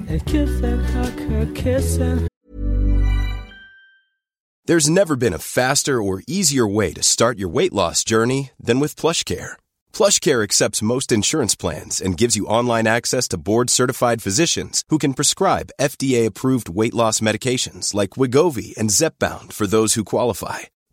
And kiss and hug her, kiss and There's never been a faster or easier way to start your weight loss journey than with PlushCare. PlushCare accepts most insurance plans and gives you online access to board-certified physicians who can prescribe FDA-approved weight loss medications like Wigovi and Zepbound for those who qualify.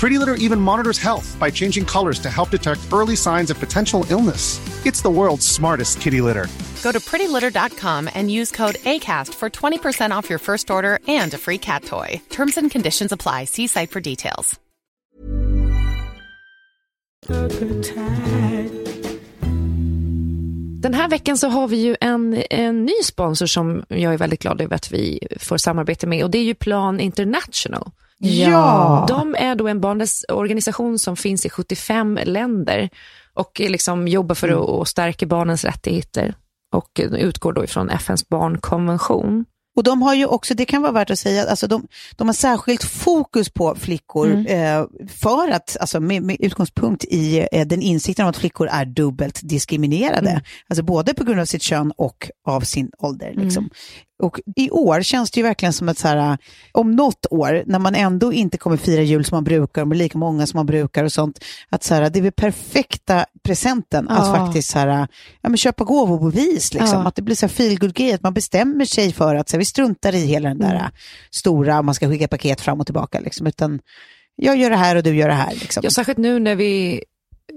Pretty Litter even monitors health by changing colors to help detect early signs of potential illness. It's the world's smartest kitty litter. Go to prettylitter.com and use code ACAST for 20% off your first order and a free cat toy. Terms and conditions apply. See site for details. Den här veckan så har vi ju en, en ny sponsor som jag är väldigt glad över att vi får samarbete med och det är ju Plan International. Ja. De är då en barnrättsorganisation som finns i 75 länder och liksom jobbar för att, att stärka barnens rättigheter och utgår då ifrån FNs barnkonvention. Och de har ju också, det kan vara värt att säga, alltså de, de har särskilt fokus på flickor eh, för att, alltså med, med utgångspunkt i eh, den insikten om att flickor är dubbelt diskriminerade. Alltså både på grund av sitt kön och av sin ålder. Liksom. Och i år känns det ju verkligen som att så här, om något år, när man ändå inte kommer fira jul som man brukar, med lika många som man brukar och sånt, att så här, det är väl perfekta presenten att Ja. faktiskt så här, ja, men köpa gåvobevis, liksom. Ja. att det blir så här feel good grej att man bestämmer sig för att så här, vi struntar i hela den där Mm. stora, man ska skicka paket fram och tillbaka, liksom, utan jag gör det här och du gör det här. Liksom. Ja, särskilt nu när vi,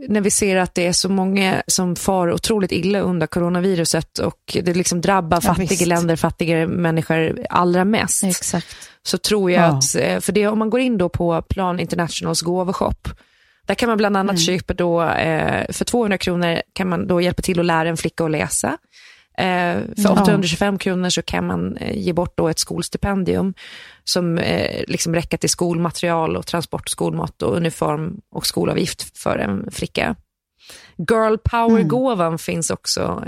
när vi ser att det är så många som far otroligt illa under coronaviruset och det liksom drabbar Ja, fattiga visst. länder, fattigare människor allra mest. Exakt. Så tror jag Ja. att, eh, för det, om man går in då på Plan Internationals gåvoshop, där kan man bland annat köpa då, eh, för 200 kronor kan man då hjälpa till att lära en flicka att läsa. Eh, för 825 kronor så kan man eh, ge bort då ett skolstipendium som eh, liksom räcker till skolmaterial och transport, skolmat och uniform och skolavgift för en flicka. Girl power-gåvan finns också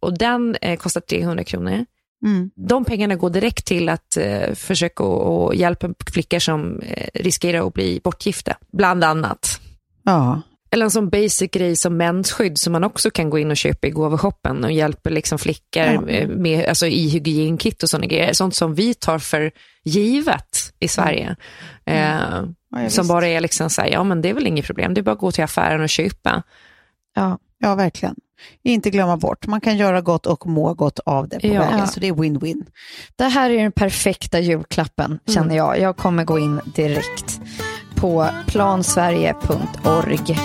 och den kostar 300 kronor. Mm. De pengarna går direkt till att eh, försöka och, och hjälpa flickor som eh, riskerar att bli bortgifta, bland annat. Ja. Eller en sån basic grej som mensskydd som man också kan gå in och köpa i gåvoshoppen och hjälper liksom flickor Ja. eh, med, alltså i hygienkit och sådana grejer. Sånt som vi tar för givet i Sverige. Eh, Ja, som bara är liksom så här, ja men det är väl inget problem, det är bara att gå till affären och köpa. Ja. ja, verkligen. Inte glömma bort, man kan göra gott och må gott av det på Ja. vägen, så det är win-win. Det här är den perfekta julklappen känner jag. Jag kommer gå in direkt på plansverige.org.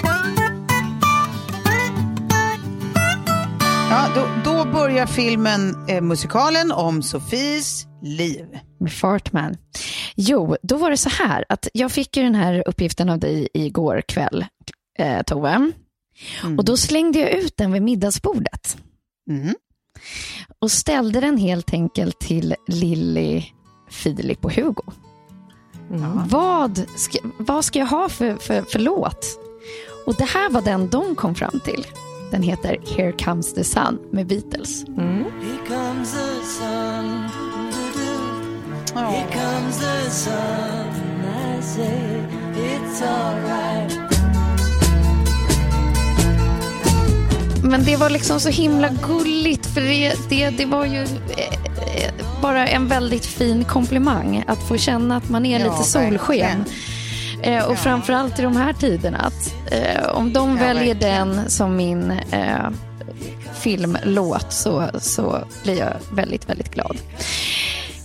Ja, då, då börjar filmen, eh, musikalen om Sofies liv. med Fartman. Jo, då var det så här att jag fick ju den här uppgiften av dig igår kväll, eh, Tove. Och då slängde jag ut den vid middagsbordet Mm. och ställde den helt enkelt till Lilly, Filip och Hugo. Vad, ska, vad ska jag ha för, för, för låt? Och det här var den de kom fram till. Den heter Here comes the sun med Beatles. Here comes the sun. Here comes the sun. I say it's alright. Men det var liksom så himla gulligt för det, det, det var ju eh, eh, bara en väldigt fin komplimang att få känna att man är Ja, lite solsken. verkligen. Eh, och framförallt i de här tiderna. Att, eh, om de Ja, väljer verkligen. den som min eh, filmlåt så, så blir jag väldigt, väldigt glad.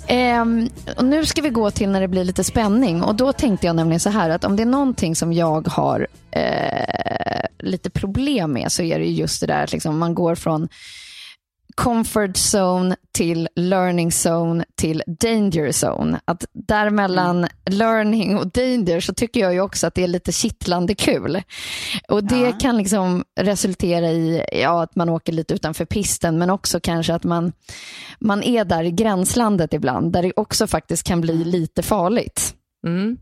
Ehm, och nu ska vi gå till när det blir lite spänning. Och Då tänkte jag nämligen så här att om det är någonting som jag har eh, lite problem med så är det just det där att liksom man går från comfort zone till learning zone till danger zone. Att däremellan learning och danger så tycker jag ju också att det är lite kittlande kul. Och det kan liksom resultera i ja, att man åker lite utanför pisten men också kanske att man, man är där i gränslandet ibland där det också faktiskt kan bli lite farligt. Mm.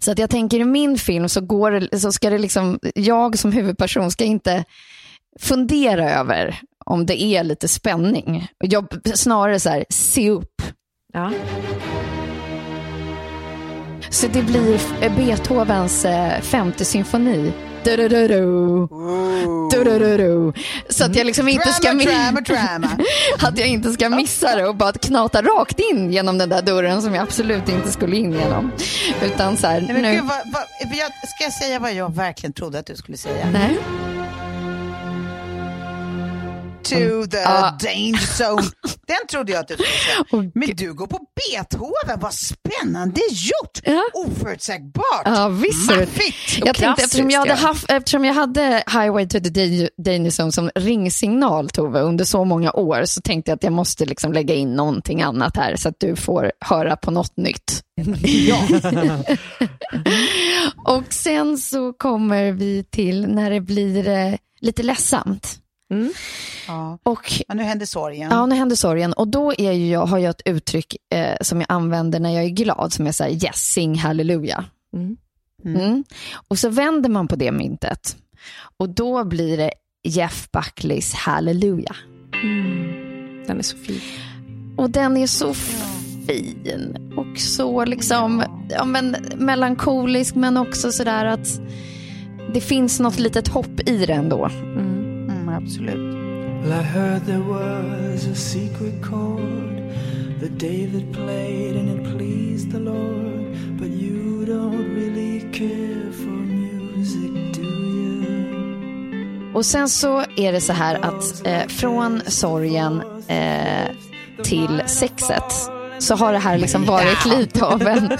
Så att jag tänker i min film så, går så ska det liksom, jag som huvudperson ska inte fundera över om det är lite spänning. Jag, snarare så här, se upp. Ja. Så det blir Beethovens eh, femte symfoni. Du-du-du-du. Du-du-du-du. Så att jag liksom inte ska Drama, mi- drama, drama. att jag inte ska missa det och bara knata rakt in genom den där dörren som jag absolut inte skulle in genom. Utan så här, Nej, men nu... gud, vad, vad, jag, ska jag säga vad jag verkligen trodde att du skulle säga? Nej. To the Ja. danger zone. Den trodde jag att du skulle säga. Men du går på Beethoven, vad spännande gjort! Ja. Oförutsägbart! Ja, visst. Maffigt! Jag tänkte, eftersom jag, hade haft, eftersom jag hade Highway to the Danger Zone som ringsignal, Tove, under så många år, så tänkte jag att jag måste liksom lägga in någonting annat här, så att du får höra på något nytt. Ja. Och sen så kommer vi till när det blir eh, lite ledsamt. Ja. Och ja, nu händer sorgen. Ja, nu händer sorgen. Och då är ju jag, har jag ett uttryck eh, som jag använder när jag är glad, som är så här, yes, sing halleluja. Mm. Mm. Och så vänder man på det myntet. Och då blir det Jeff Buckleys halleluja. Den är så fin. Och den är så fin och så liksom, ja, men melankolisk men också sådär att det finns något litet hopp i den då. Mm, absolut. Well, I heard there was a secret chord that David played and it pleased the Lord. But you don't really care for music, do you? Och sen så är det så här att eh, från sorgen eh, till sexet så har det här liksom varit lite av en,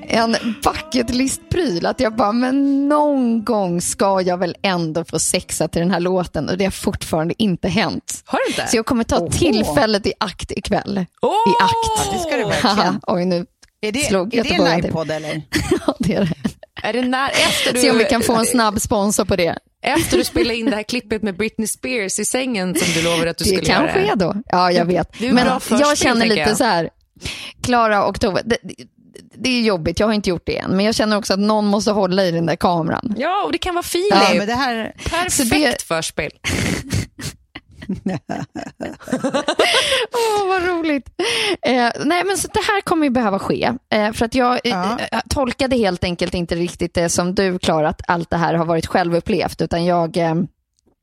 en bucket list-pryl. Att jag bara, men någon gång ska jag väl ändå få sexa till den här låten och det har fortfarande inte hänt. Har du inte? Så jag kommer ta tillfället i akt ikväll. Åh! I akt. Det ska du verkligen. Oj, nu Är det, slog är det en livepodd eller? Ja, det är det. Är det när, efter du, Se om vi kan få en snabb sponsor på det. Efter du spelade in det här klippet med Britney Spears i sängen som du lovade att du Det skulle kan göra. ske då. Ja, jag vet. Det är Men jag känner lite jag. så här, Klara och Tove, det, det är jobbigt, jag har inte gjort det än, men jag känner också att någon måste hålla i den där kameran. Ja, och det kan vara Filip. Ja, men det här... Perfekt det- förspel. Åh, vad roligt. Eh, nej, men så det här kommer ju behöva ske. Eh, för att jag eh, Ja. eh, tolkade helt enkelt inte riktigt det som du, Klara, att allt det här har varit självupplevt, utan jag... Eh,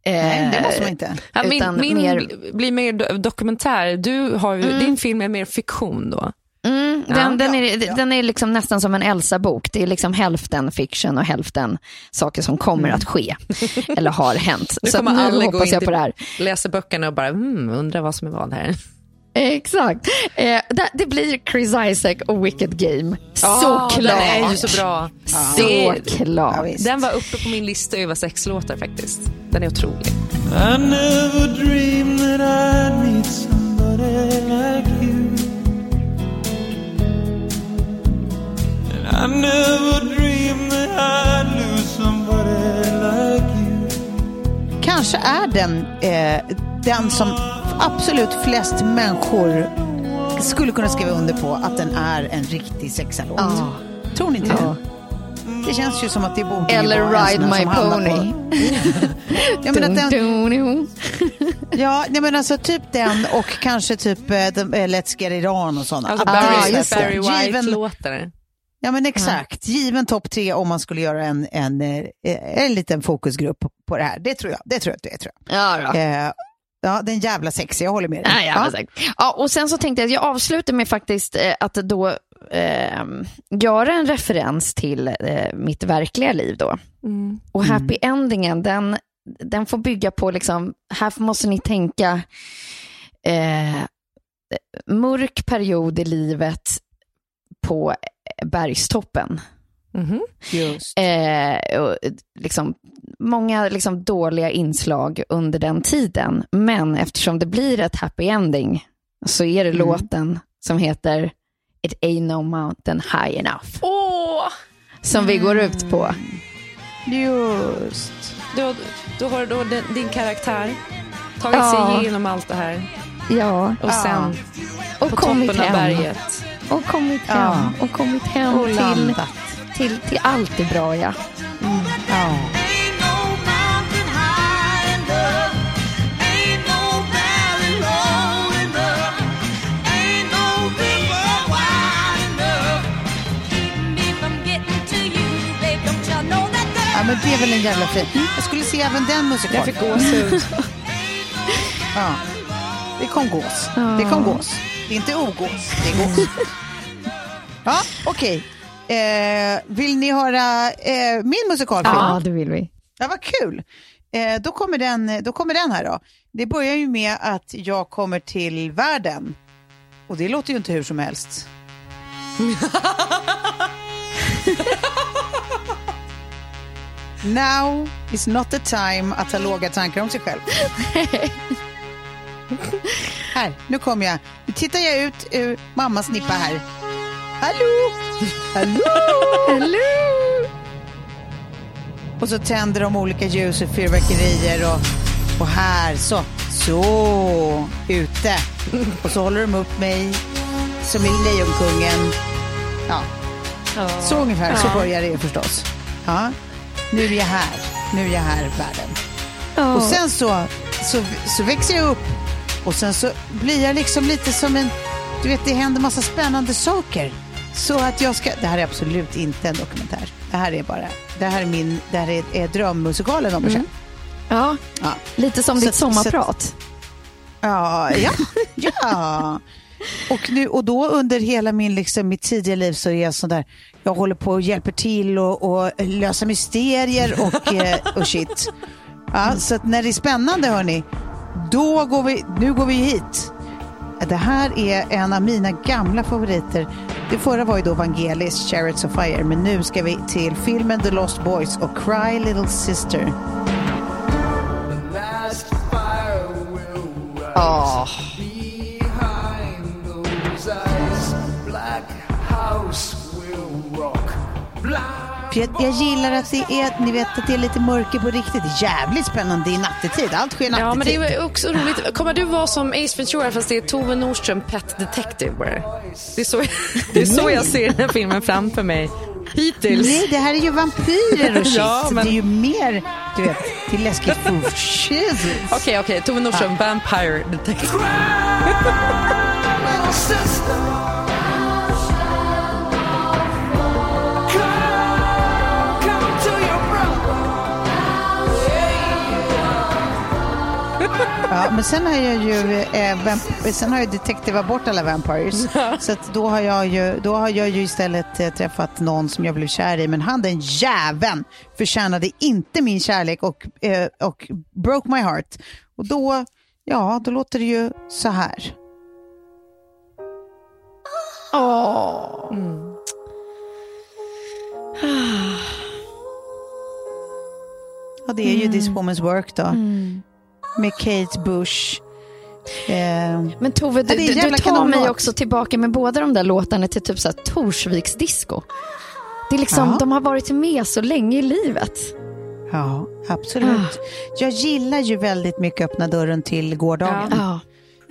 Nej, det måste man eh, inte. Ja, min min mer- bli- blir mer do- dokumentär. Du har ju, Din film är mer fiktion då. Mm, den, Ja. den, är, Ja. den är liksom nästan som en Elsa-bok. Det är liksom hälften fiction och hälften saker som kommer att ske eller har hänt. Nu Så nu alla gå hoppas in jag till- på det här. Läser böckerna och bara, hmm, undrar vad som är vad här. Exakt. Eh, det, det blir Chris Isaac och Wicked Game. Såklart. Den är ju så bra. Såklart. Ja. Den var uppe på min lista över sexlåtar faktiskt. Den är otrolig. I never dreamed that I'd meet somebody like you. I never dreamed that I'd lose somebody like you. Kanske är den eh, den som absolut flest människor skulle kunna skriva under på att den är en riktig sexalåt. Ja. Tror ni inte det? Det känns ju som att det borde Eller vara Ride My Pony. På, ja, men att den, ja, nej, men alltså typ den och kanske typ eh, Let's Get It On och sådana. Alltså Ah, Barry, just det. Barry Given- White-låtar. Ja men exakt, given topp tre om man skulle göra en, en, eh, en liten fokusgrupp på det här. Det tror jag. Det tror jag. Det tror jag. Ja, då. Eh, ja, den jävla sexig, jag håller med dig. Ja, ja, ja. ja, och sen så tänkte jag att jag avslutar med faktiskt eh, att då eh, göra en referens till eh, mitt verkliga liv då. Och happy endingen, den, den får bygga på, liksom, här måste ni tänka eh, mörk period i livet på bergstoppen. Just. Eh, och, liksom, många liksom, dåliga inslag under den tiden. Men eftersom det blir ett happy ending så är det Mm. låten som heter It ain't no mountain high enough. Åh! Som vi går ut på. Just. Då, då har då din, din karaktär tagit Ja. sig igenom allt det här Ja, och sen och på toppen av berget. Och kommit hem. Ja. Och kommit hem Och till, till, till allt det bra, ja. Ja. ja, men det är väl en jävla fin. Jag skulle se även den musikalen. Jag fick gåshud. Ja. Det kom gås. Det kom gås. Det är inte ogås, det är gås. ja, okej. Eh, vill ni höra eh, min musikalfilm? Ja, det vill vi. Ja, vad kul. Eh, då, kommer den, då kommer den här då. Det börjar ju med att jag kommer till världen. Och det låter ju inte hur som helst. Now is not the time att ha låga tankar om sig själv. här, nu kommer jag. Nu tittar jag ut ur mammas nippa här. Hallå! Hallå! Hallå! Och så tänder de olika ljus och fyrverkerier och, och här, så, så, ute. Och så håller de upp mig som i Lejonkungen. Ja, så ungefär, så börjar det förstås. Ja, nu är jag här, nu är jag här, världen. Och sen så, så, så växer jag upp och sen så blir jag liksom lite som en, du vet det händer massa spännande saker. Så att jag ska, det här är absolut inte en dokumentär. Det här är bara, det här är min, det här är, är drömmusikalen om mm. Ja, Ja. lite som Så ditt sommarprat. Ja, ja, ja. Och, nu, och då under hela min, liksom, mitt tidiga liv så är jag sån där, jag håller på och hjälper till och, och lösa mysterier och, eh, och shit. Ja, så att när det är spännande hörni, då går vi, nu går vi hit. Det här är en av mina gamla favoriter. Det förra var ju då Vangelis, Chariots of Fire, men nu ska vi till filmen The Lost Boys och Cry Little Sister. Ja. För jag, jag gillar att det är, ni vet att det är lite mörker på riktigt. Det är jävligt spännande i nattetid. Allt sker nattetid. Ja, men det är också roligt. Kommer du vara som Ace Ventura fast det är Tove Nordström Pet Detective? bara? Det är så, det är så jag ser den här filmen framför mig. Hittills. Nej, det här är ju vampyrer och shit. Ja, men- Det är ju mer, du vet, det är läskigt Okej, okej. Okay, okay. Tove Nordström, Vampire Detective. Ja, men sen har jag ju eh, vamp- sen har jag detektivat bort alla vampires. Så att då, har jag ju, då har jag ju istället eh, träffat någon som jag blev kär i. Men han den jäveln förtjänade inte min kärlek och, eh, och broke my heart. Och då, ja, då låter det ju så här. Ja, det är ju This Woman's Work då. Med Kate Bush. Eh, Men Tove, du, du, du tar mig också tillbaka med båda de där låtarna till typ så här Torsviks disco. Det är liksom, Ja. de har varit med så länge i livet. ja, absolut. Jag gillar ju väldigt mycket Öppna dörren till gårdagen. Ja.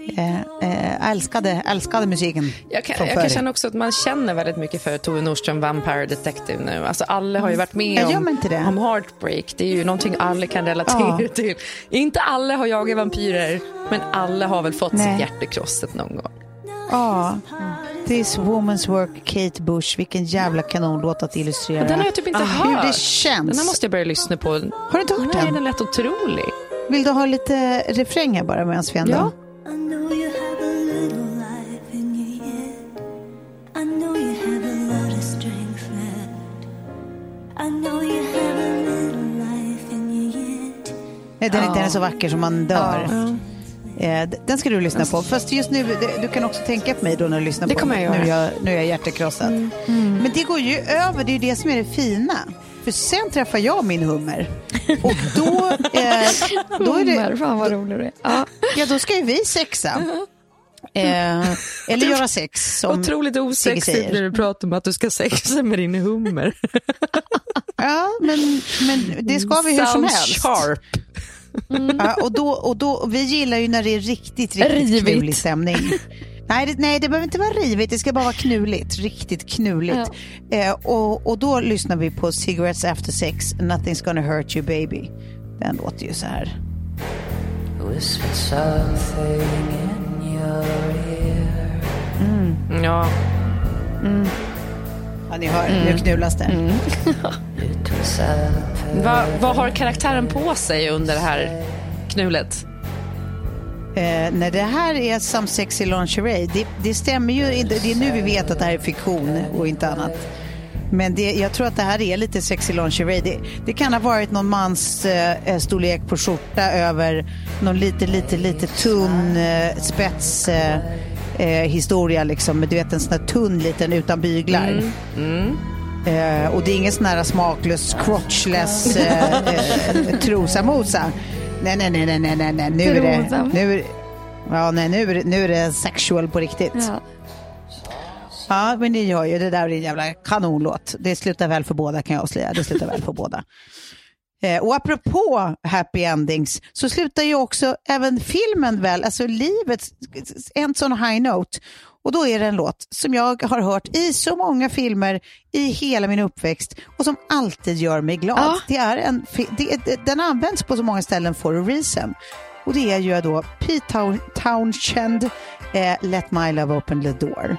Eh, eh, älskade, älskade musiken Jag kan, jag kan känna också att man känner väldigt mycket för Tove Nordström Vampire Detective nu. Alltså alla har ju varit med om, om Heartbreak. Det är ju någonting alla kan relatera Ja. till. Inte alla har jagat vampyrer, men alla har väl fått Nej. sitt hjärta krossat någon gång. Ja, This Woman's Work, Kate Bush. Vilken jävla kanonlåt att illustrera. Den har jag typ inte hört. Hur det känns. Den här måste jag börja lyssna på. Har du inte hört Nej, den? den lät otrolig. Vill du ha lite refräng här bara medan vi ändå... Ja. Den, den är så vacker som man dör. Eh, Den ska du lyssna på. Fast just nu, det- du kan också tänka på mig då när du lyssnar Det på kommer den. jag Nu är göra. jag, nu är jag hjärtekrossad. Men det går ju över, det är ju det som är det fina. För sen träffar jag min hummer. Och då, eh, då är Hummer, det, fan vad rolig du är. Ja. ja, då ska ju vi sexa. Eh, eller göra sex som Otroligt Sigge osexigt säger. när du pratar om att du ska sexa med din hummer. Ja, men, men det ska vi hur som Sounds helst. sharp. Ja, och då, och då, och vi gillar ju när det är riktigt, riktigt Rivigt. knulig stämning. Nej det, nej, det behöver inte vara rivigt, det ska bara vara knulligt. Riktigt knulligt. Eh, och, och då lyssnar vi på Cigarettes After Sex, Nothing's gonna hurt you baby. Den låter ju så här. In your ear. Ja. Ni hör, nu knullas det. Was a Va, vad har karaktären på sig under det här knulet? Eh, när det här är Some Sexy Lingerie, det, det stämmer ju. Det är nu vi vet att det här är fiktion och inte annat. Men det, jag tror att det här är lite sexy lingerie. Det, det kan ha varit någon mans eh, storlek på skjorta över någon lite, lite, lite tunn eh, spets eh, eh, historia liksom. Du vet en sån här tunn liten utan byglar. Eh, och det är ingen sån här smaklös, crotchless eh, eh, trosamosa. Nej, nej, nej, nej, nej, nej, nej. Nu är det, nu är, ja, nej, nu är det, nu är det sexual på riktigt. Ja. Ja. men ni hör ju, det där är en jävla kanonlåt. Det slutar väl för båda kan jag avslöja. Det slutar väl för båda. Eh, och apropå happy endings så slutar ju också även filmen väl, alltså livet, en sån high note. Och då är det en låt som jag har hört i så många filmer i hela min uppväxt och som alltid gör mig glad. Ja. Det är en, det, den används på så många ställen for a reason. Och det är ju då Pete Town- Townshend, eh, Let My Love Open the Door.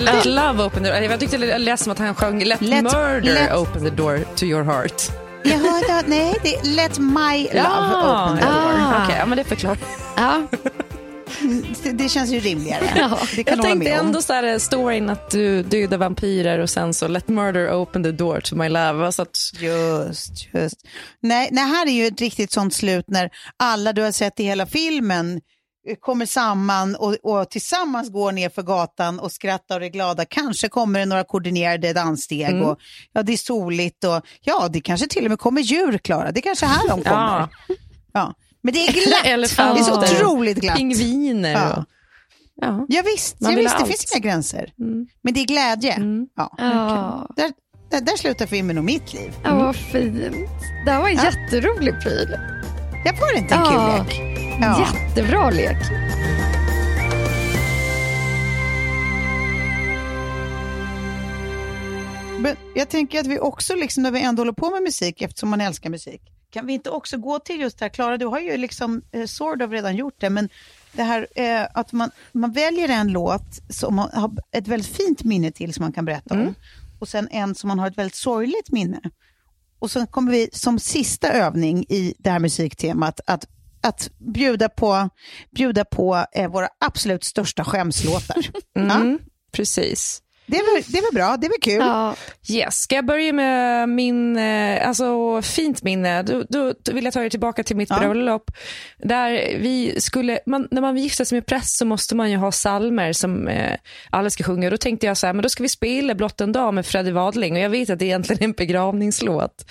Sjunger Let love open the door. Jag tyckte det lät som att han sjöng Let, Let- murder let- open the door to your heart. Jag hörde, nej, det är Let My Love Open the Door. Ah. Okej, ja, men det förklarar. Ja. Det, det känns ju rimligare. Ja. Det Jag tänkte med ändå så här, storyn att du dödar vampyrer och sen så let murder open the door to my love. Så att, Just, just. Nej, nej, här är ju ett riktigt sånt slut när alla du har sett i hela filmen eh, kommer samman och, och tillsammans går ner för gatan och skrattar och är glada. Kanske kommer det några koordinerade danssteg och ja, det är soligt och ja, det kanske till och med kommer djur, Klara. Det är kanske här de kommer. Ja. Ja. Men det är glatt. det är så otroligt glatt. pingviner. Ja. Ja. Ja, visst, Man ja, visst det allt. finns inga gränser. Men det är glädje. Ja. Ja. Där, där, där slutar filmen om mitt liv. ja, vad fint. Det här var en jätterolig pryl. Jag får inte en Ja. kul lek. Ja. Jättebra lek. Men jag tänker att vi också, liksom, när vi ändå håller på med musik, eftersom man älskar musik, kan vi inte också gå till just det här, Klara, du har ju liksom eh, sort of redan gjort det, men det här eh, att man, man väljer en låt som man har ett väldigt fint minne till som man kan berätta om, och sen en som man har ett väldigt sorgligt minne. Och sen kommer vi som sista övning i det här musiktemat att, att bjuda på, bjuda på eh, våra absolut största skämslåtar. Ja, Precis. Det, är väl, det är väl bra, det är väl kul. Ja. Yes. Ska jag börja med min, eh, alltså fint minne? Då, då, vill jag ta er tillbaka till mitt Ja. bröllop. Där vi skulle, man, när man gifter sig med präst så måste man ju ha salmer som eh, alla ska sjunga. Då tänkte jag så här, men då ska vi spela Blott en dag med Freddie Wadling. Och jag vet att det egentligen är en begravningslåt.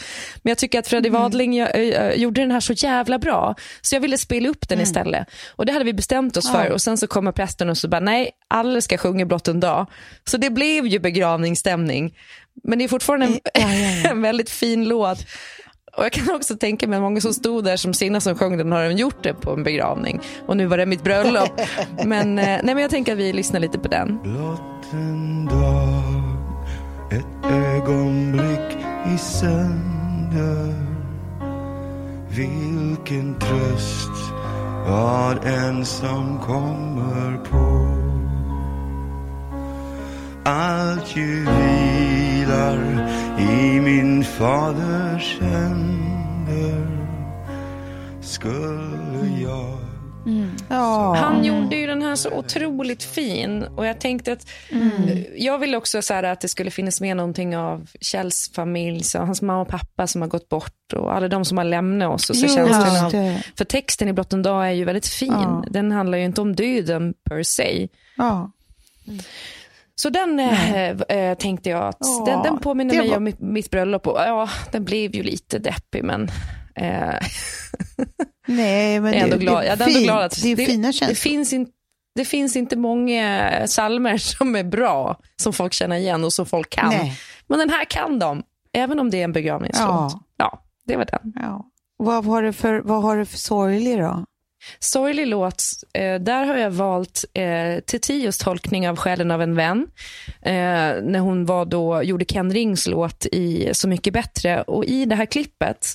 Men jag tycker att Freddie Wadling eh, eh, gjorde den här så jävla bra. Så jag ville spela upp den istället. Och det hade vi bestämt oss för. Och sen så kommer prästen och så bara, nej, alla ska sjunga Blott en dag. Så det blev ju begravningsstämning. Men det är fortfarande en, en väldigt fin låt. Och Jag kan också tänka mig att många som stod där som senast som sjöng den har även gjort det på en begravning. Och nu var det mitt bröllop. Men, eh, nej, men jag tänker att vi lyssnar lite på den. Blott en dag, ett ögonblick i sönder. Vilken tröst vad än som kommer på. Allt ju vilar i min faders händer skulle jag Ja. Han gjorde ju den här så otroligt fin. Och jag tänkte att Jag ville också så här att det skulle finnas med någonting av Kjells familj, så hans mamma och pappa som har gått bort och alla de som har lämnat oss. Och så känslan av, det. för texten i Blott en dag är ju väldigt fin. Ja. Den handlar ju inte om döden per se. Ja. Så den eh, tänkte jag att Ja, den, den påminner det mig var- om mitt, mitt bröllop. Och, ja, den blev ju lite deppig men eh, Nej, men jag är ändå det, glad. det är fint. glad att det är det, fina det, känslor. finns in, det finns inte många salmer som är bra, som folk känner igen och som folk kan. Nej. Men den här kan de, även om det är en begravningslåt. Ja. Ja. det var den. Ja. Vad har du för, vad har du för sorglig då? Sorglig låt, eh, där har jag valt eh, Titios tolkning av Själen av en vän. Eh, när hon var då, gjorde Ken Rings låt i Så mycket bättre. Och i det här klippet,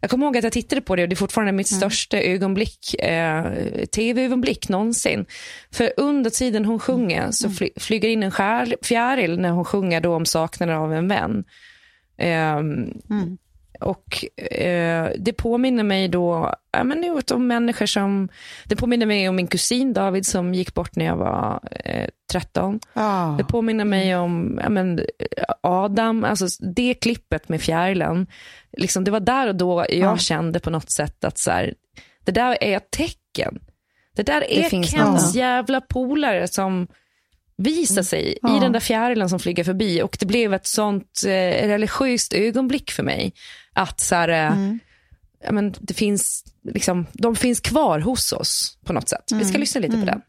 jag kommer ihåg att jag tittade på det och det är fortfarande mitt största ögonblick, eh, tv-ögonblick någonsin. För under tiden hon sjunger så fly, flyger in en skär, fjäril när hon sjunger då om saknaden av en vän. Ehm, och eh, det påminner mig då ja, men om människor som... Det påminner mig om min kusin David som gick bort när jag var eh, 13. Ja. Det påminner mig om ja, men, Adam, alltså det klippet med fjärilen. Liksom, det var där och då jag Ja. kände på något sätt att så här, det där är ett tecken. Det där är finns Kens något. jävla polare som visar sig Ja. i den där fjärilen som flyger förbi. Och det blev ett sånt eh, religiöst ögonblick för mig. Att så här, eh, ja, men det finns, liksom, de finns kvar hos oss på något sätt. Vi ska lyssna lite på den.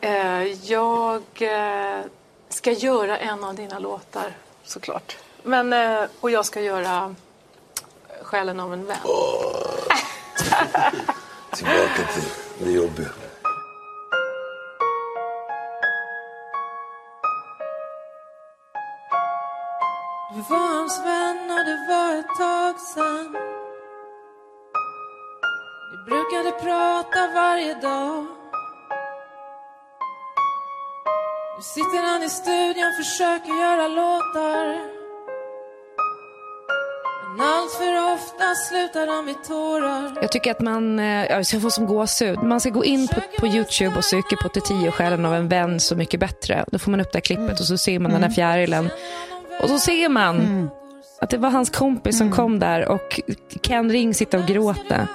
Eh, Jag eh, ska göra en av dina låtar, såklart. Men, eh, och jag ska göra Själen av en vän. Tillbaka till det jobbiga. Du var hans vän och det var ett tag sen. Vi brukade prata varje dag. Nu sitter han i studion, försöker göra låtar. Men allt för ofta slutar de i tårar. Jag tycker att man, eh, jag får som gåshud. Man ska gå in på, på YouTube och söka på Tio Själen av en vän så mycket bättre. Då får man upp det här klippet och så ser man den här fjärilen. Och så ser man att det var hans kompis som kom där och Ken Ring sitter och gråter.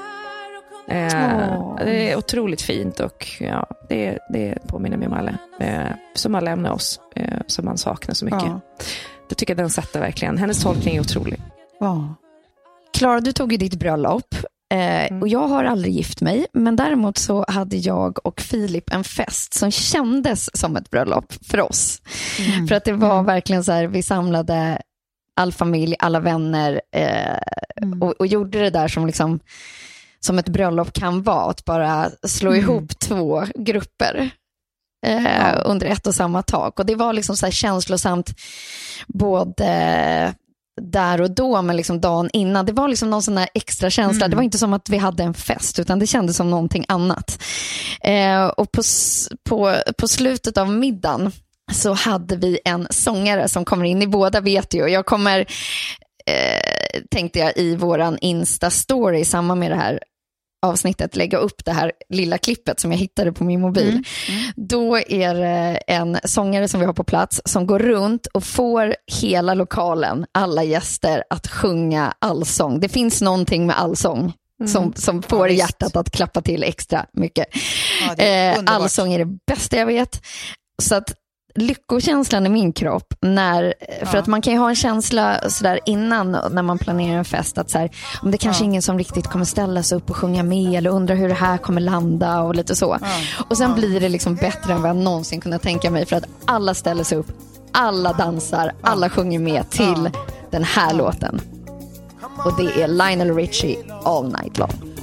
Eh, Det är otroligt fint och ja, det, det påminner mig om alla eh, som har lämnat oss, eh, som man saknar så mycket. Ja. Det tycker jag den sätter verkligen. Hennes tolkning är otrolig. Ja. Klara, du tog ju ditt bröllop. Eh, och jag har aldrig gift mig, men däremot så hade jag och Filip en fest som kändes som ett bröllop för oss. För att det var verkligen så här, vi samlade all familj, alla vänner eh, och, och gjorde det där som, liksom, som ett bröllop kan vara, att bara slå ihop två grupper eh, under ett och samma tak. Och det var liksom så här känslosamt både där och då, men liksom dagen innan. Det var liksom någon sån extra känsla. Det var inte som att vi hade en fest, utan det kändes som någonting annat. Eh, och på, på, på slutet av middagen så hade vi en sångare som kommer in. Ni båda vet ju, jag kommer, eh, tänkte jag, i våran Insta-story i samband med det här avsnittet lägga upp det här lilla klippet som jag hittade på min mobil. Då är det en sångare som vi har på plats som går runt och får hela lokalen, alla gäster, att sjunga allsång. Det finns någonting med allsång som, som får hjärtat att klappa till extra mycket. Ja, Eh, allsång är det bästa jag vet. Så att lyckokänslan i min kropp, när, för att man kan ju ha en känsla sådär innan när man planerar en fest, att så här, om det kanske är ingen som riktigt kommer ställa sig upp och sjunga med eller undrar hur det här kommer landa och lite så. Och sen blir det liksom bättre än vad jag någonsin kunnat tänka mig för att alla ställer sig upp, alla dansar, alla sjunger med till den här låten. Och det är Lionel Richie All Night Long.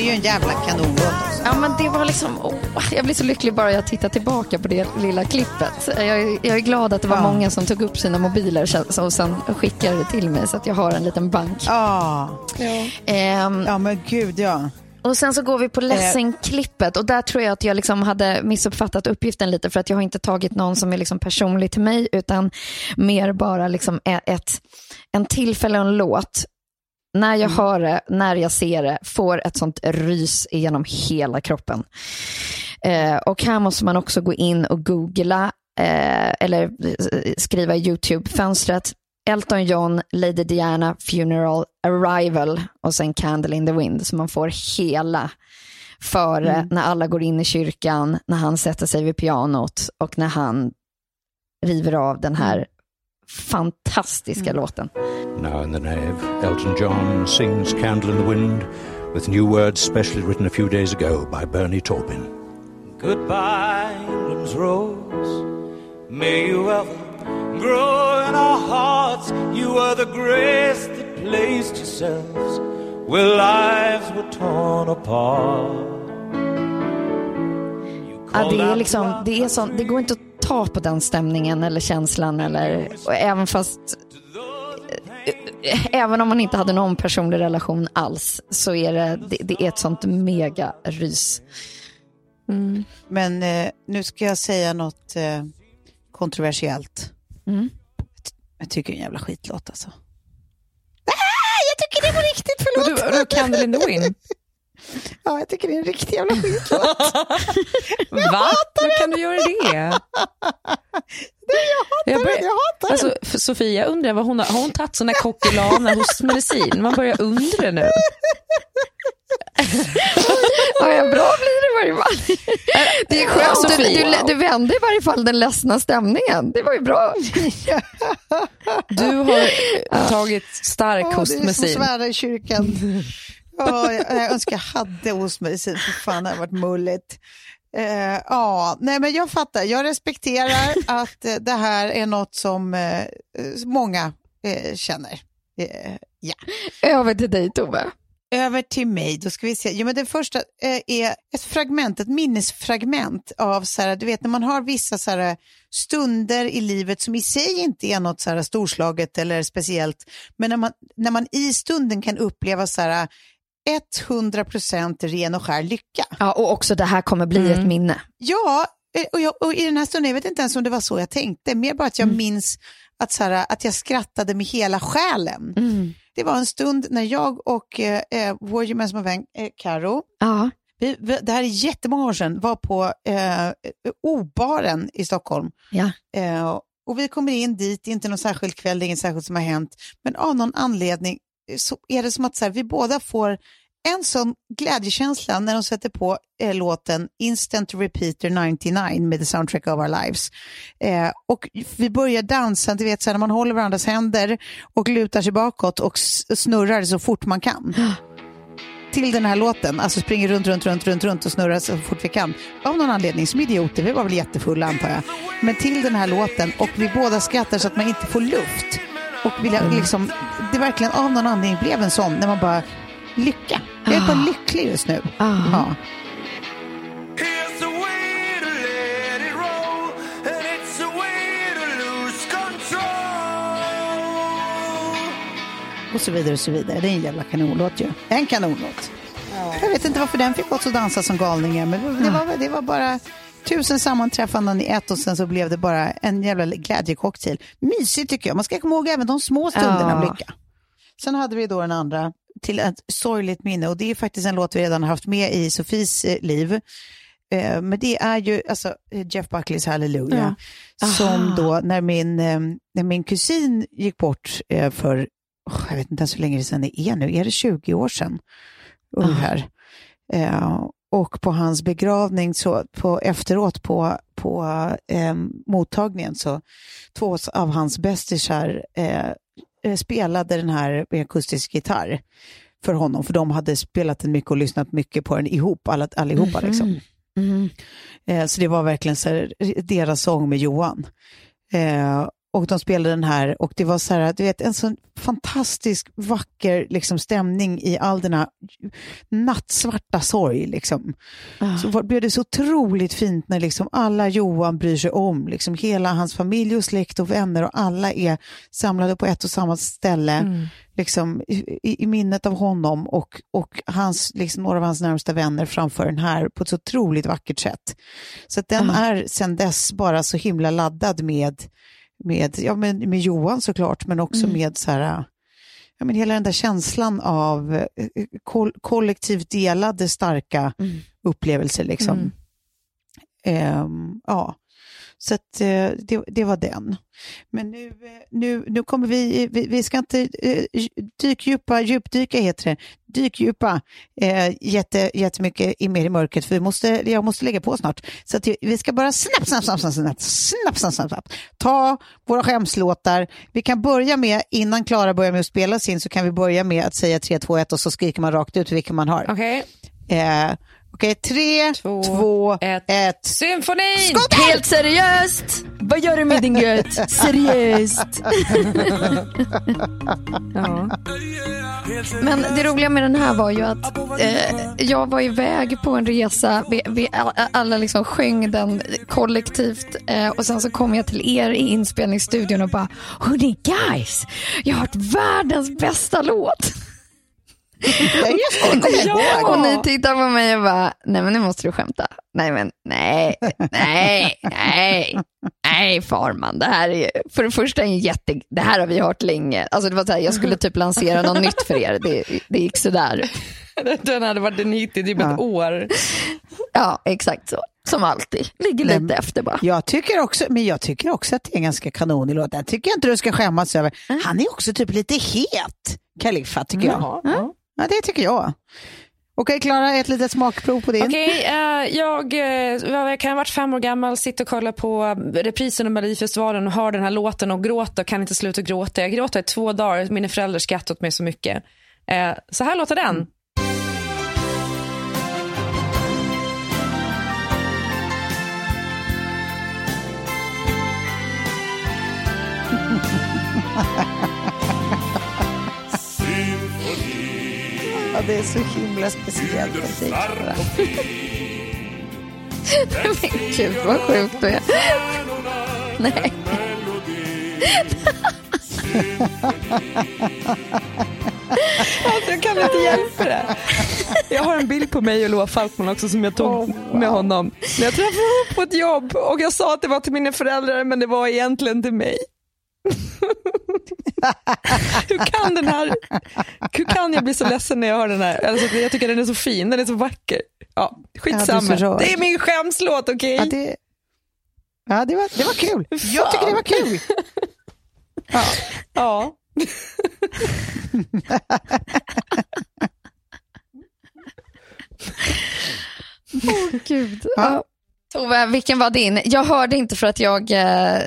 Är ju en jävla kanonlåt. Ja, men det var liksom, åh, jag blir så lycklig bara jag tittar tillbaka på det lilla klippet. Jag, är- jag är glad att det var Ja. många som tog upp sina mobiler och sen skickade det till mig så att jag har en liten bank. Ja. Ehm, ja, men gud ja. Och sen så går vi på Eh. ledsen-klippet och där tror jag att jag liksom hade missuppfattat uppgiften lite för att jag har inte tagit någon som är liksom personlig till mig utan mer bara liksom e- ett, en tillfälle och en låt. När jag hör det, när jag ser det, får ett sånt rys genom hela kroppen. Eh, och här måste man också gå in och googla eh, eller eh, skriva i YouTube-fönstret Elton John, Lady Diana, Funeral, Arrival och sen Candle in the Wind. Så man får hela före Mm. när alla går in i kyrkan, när han sätter sig vid pianot och när han river av den här fantastiska låten. Now in the nave, Elton John sings Candle in the Wind with new words specially written a few days ago by Bernie Taupin. Goodbye, England's rose. May you ever grow in our hearts. You are the grace that placed yourselves where lives were torn apart. Ja, det, är liksom, det, är sån, det går inte att ta på den stämningen eller känslan. Eller, och även fast eh, Även om man inte hade någon personlig relation alls så är det, det, det är ett sånt mega rys. Men eh, nu ska jag säga något eh, kontroversiellt. Mm. Jag tycker det är en jävla skitlåt alltså. Ah, jag tycker det är på riktigt, förlåt. Vadå, vadå, Candle in the Wind? Ja, jag tycker det är en riktig jävla skitlåt. Va? Hur kan du göra det? jag hatar Jag den, jag hatar. Alltså, Sofia undrar vad hon har, har hon tagit sån där hos medicin? Man börjar undra nu. Ja, ja, bra blir det i varje fall. Det är skönt, du, du, du vände i varje fall den ledsna stämningen. Det var ju bra. Du har tagit stark Åh, det är som hostmedicin. svära i kyrkan. Ja, jag, önskar jag hade hostmedicin, för fan det hade varit mulligt. Eh, ja, nej men jag fattar. Jag respekterar att eh, det här är något som eh, eh, många eh, känner. Eh, ja. Över till dig Tove. Över till mig, då ska vi se. Jo, men det första eh, är ett fragment, ett minnesfragment av, så här, du vet när man har vissa så här, stunder i livet som i sig inte är något så här, storslaget eller speciellt, men när man, när man i stunden kan uppleva så här, 100% ren och skär lycka. Ja, och också det här kommer bli ett minne. Ja, eh, och, jag, och i den här stunden, jag vet inte ens om det var så jag tänkte, mer bara att jag minns att, så här, att jag skrattade med hela själen. Det var en stund när jag och eh, eh, vår gemensamma vän eh, Karo, Ja. vi, vi, det här är jättemånga år sedan, var på eh, O-baren i Stockholm. Ja. Eh, och vi kommer in dit, det är inte någon särskild kväll, det är inget särskilt som har hänt, men av någon anledning så är det som att så här, vi båda får en sån glädjekänsla när de sätter på eh, låten Instant Repeater 99 med The Soundtrack of Our Lives. Eh, och vi börjar dansa, du vet så här, när man håller varandras händer och lutar sig bakåt och snurrar så fort man kan. Till den här låten, alltså springer runt, runt, runt, runt, runt och snurrar så fort vi kan. Av någon anledning, som idioter, vi var väl jättefulla antar jag. Men till den här låten och vi båda skrattar så att man inte får luft. Och vill jag, liksom, det verkligen av någon anledning blev en sån, när man bara, lycka. Jag är bara lycklig just nu. Ja. Lose control. Och så vidare och så vidare. Det är en jävla kanonlåt ju. En kanonlåt. Jag vet inte varför den fick oss att dansa som galningar, men det var, det var bara tusen sammanträffanden i ett och sen så blev det bara en jävla glädjecocktail. Mysigt tycker jag. Man ska komma ihåg även de små stunderna av Ja. lycka. Sen hade vi då den andra till ett sorgligt minne och det är faktiskt en låt vi redan haft med i Sofies eh, liv. Eh, men det är ju alltså, Jeff Buckleys Hallelujah. Som då när min, eh, när min kusin gick bort för, oh, jag vet inte ens hur länge det sedan det är nu, är det 20 år sedan? Ungefär. Eh, och på hans begravning, så på, efteråt på, på eh, mottagningen, så två av hans bästisar eh, eh, spelade den här med akustisk gitarr för honom, för de hade spelat den mycket och lyssnat mycket på den ihop, alla, allihopa. Liksom. Eh, så det var verkligen så här, deras sång med Johan. Eh, och de spelade den här och det var så här, du vet, en sån fantastisk vacker liksom, stämning i all den här nattsvarta sorg. Liksom. Så var, blev det så otroligt fint när liksom alla Johan bryr sig om, liksom, hela hans familj och släkt och vänner och alla är samlade på ett och samma ställe. Mm. Liksom, i, i minnet av honom och, och hans, liksom, några av hans närmsta vänner framför den här på ett så otroligt vackert sätt. Så den är sedan dess bara så himla laddad med, med, ja, med, med Johan såklart, men också Mm. med så här, ja, men hela den där känslan av eh, koll, kollektivt delade starka upplevelser. Liksom. Mm. Ehm, ja. Så att, eh, det, det var den. Men nu, eh, nu, nu kommer vi, vi, vi ska inte eh, dykdjupa, djupdyka heter det, dykdjupa eh, jätte, jättemycket i mer i mörkret för vi måste, jag måste lägga på snart. Så att vi ska bara snabbt, snabbt, snabbt, snabbt, snabbt, snabbt, snabbt, snabbt, ta våra skämslåtar. Vi kan börja med, innan Klara börjar med att spela sin, så kan vi börja med att säga 3, 2, 1 och så skriker man rakt ut vilken man har. Okej. Eh, Okej, tre, två, ett. Symfoni! Helt seriöst! Vad gör du med din gött? Seriöst! Men det roliga med den här var ju att eh, jag var iväg på en resa. Vi, vi all- alla liksom sjöng den kollektivt eh, och sen så kom jag till er i inspelningsstudion och bara Hörni guys, jag har hört världens bästa låt. Ja. Och ni tittar på mig och bara, nej men nu måste du skämta. Nej men nej, nej, nej, nej Farman, det här är för det första en jätte, det här har vi hört länge. Alltså det var så här, jag skulle typ lansera något nytt för er, det, det gick sådär. Den hade varit en hit i typ ett år. Ja, exakt så. Som alltid, ligger lite Nej, efter bara. Jag tycker också, men jag tycker också att det är en ganska kanonig låt. Den tycker jag inte du ska skämmas över. Han är också typ lite het, Kaliffa, tycker jag. Jaha, ja. Det tycker jag. Okej, Klara, ett litet smakprov på din. Okej, eh, jag, vad- jag kan ha varit fem år gammal, sitter och kollar på reprisen av Melodifestivalen och hör den här låten och gråter och kan inte sluta gråta. Jag gråter i två dagar, mina föräldrar skrattar åt mig så mycket. Eh, så här låter den. Ja, det är så himla speciell musik. Men gud vad sjukt du är. Nej. Alltså, jag kan inte hjälpa det. Jag har en bild på mig och Loa Falkman också som jag tog med honom. När jag träffade honom på ett jobb och jag sa att det var till mina föräldrar men det var egentligen till mig. hur kan den här, hur kan jag bli så ledsen när jag hör den här? Alltså, jag tycker den är så fin, den är så vacker. Ja, skitsamma. Ja, det är min skämslåt, okej? Ja, det, ja, det, var, det var kul. Jag tycker det var kul. Ja. Ja. Åh gud. Ja. Tove, vilken var din? Jag hörde inte för att jag eh,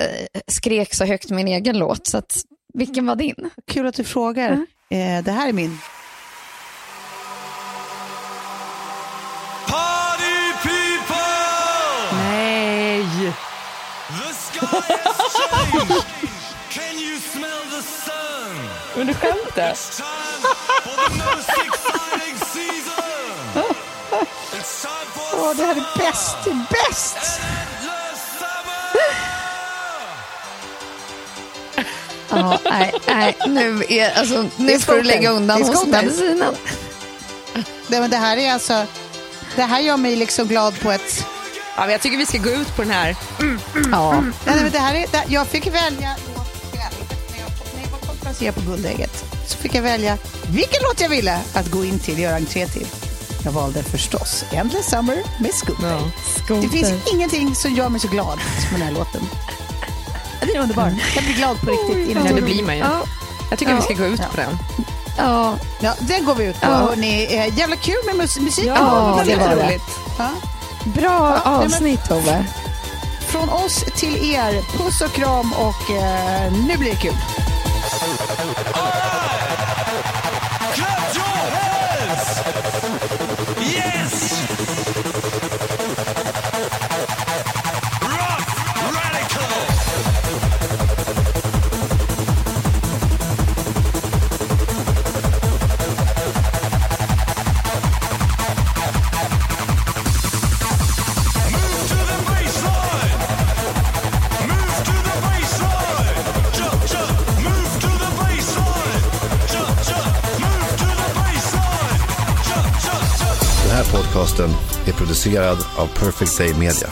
skrek så högt min egen låt. Så att, vilken var din? Kul att du frågar. Eh, det här är min. Party people! Nej! The sky has changed. Can you smell the sun? Men du skämtar? Åh, det här är bäst. Bäst. Ja, nej, nej, nu, är, alltså, Det nu är får du lägga undan hostmedicinen. Det, men det här är alltså, det här gör mig liksom glad på ett... Ja, men jag tycker vi ska gå ut på den här. Ja. Nej, men det här är, det, jag fick välja låt själv när jag, när jag var konferencier på Guldägget. Så fick jag välja vilken låt jag ville att gå in till, göra entré till. Jag valde förstås Endless Summer med Scooter. Det finns ingenting som gör mig så glad som den här låten. Ja, Den är underbar. Jag blir glad på riktigt. Ja, det blir man ju. Ja. Jag tycker Ja. vi ska gå ut Ja. på den. Ja. Ja, den går vi ut på. Ja. Hörrni, eh, jävla kul med mus- musik. Ja, det var det. roligt. Ja. Bra Ja, avsnitt Tove. Från oss till er, puss och kram och eh, nu blir det kul. Producerad av Perfect Day Media.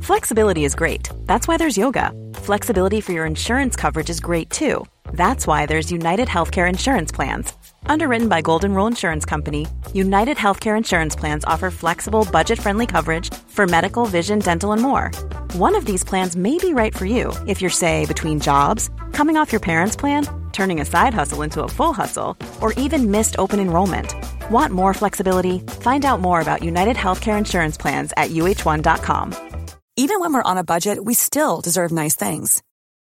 Flexibility is great. That's why there's yoga. Flexibility for your insurance coverage is great too. That's why there's United Healthcare Insurance Plans. Underwritten by Golden Rule Insurance Company, United Healthcare Insurance Plans offer flexible, budget friendly coverage for medical, vision, dental, and more. One of these plans may be right for you if you're, say, between jobs, coming off your parents' plan, turning a side hustle into a full hustle, or even missed open enrollment. Want more flexibility? Find out more about United Healthcare Insurance Plans at uh1.com. Even when we're on a budget, we still deserve nice things.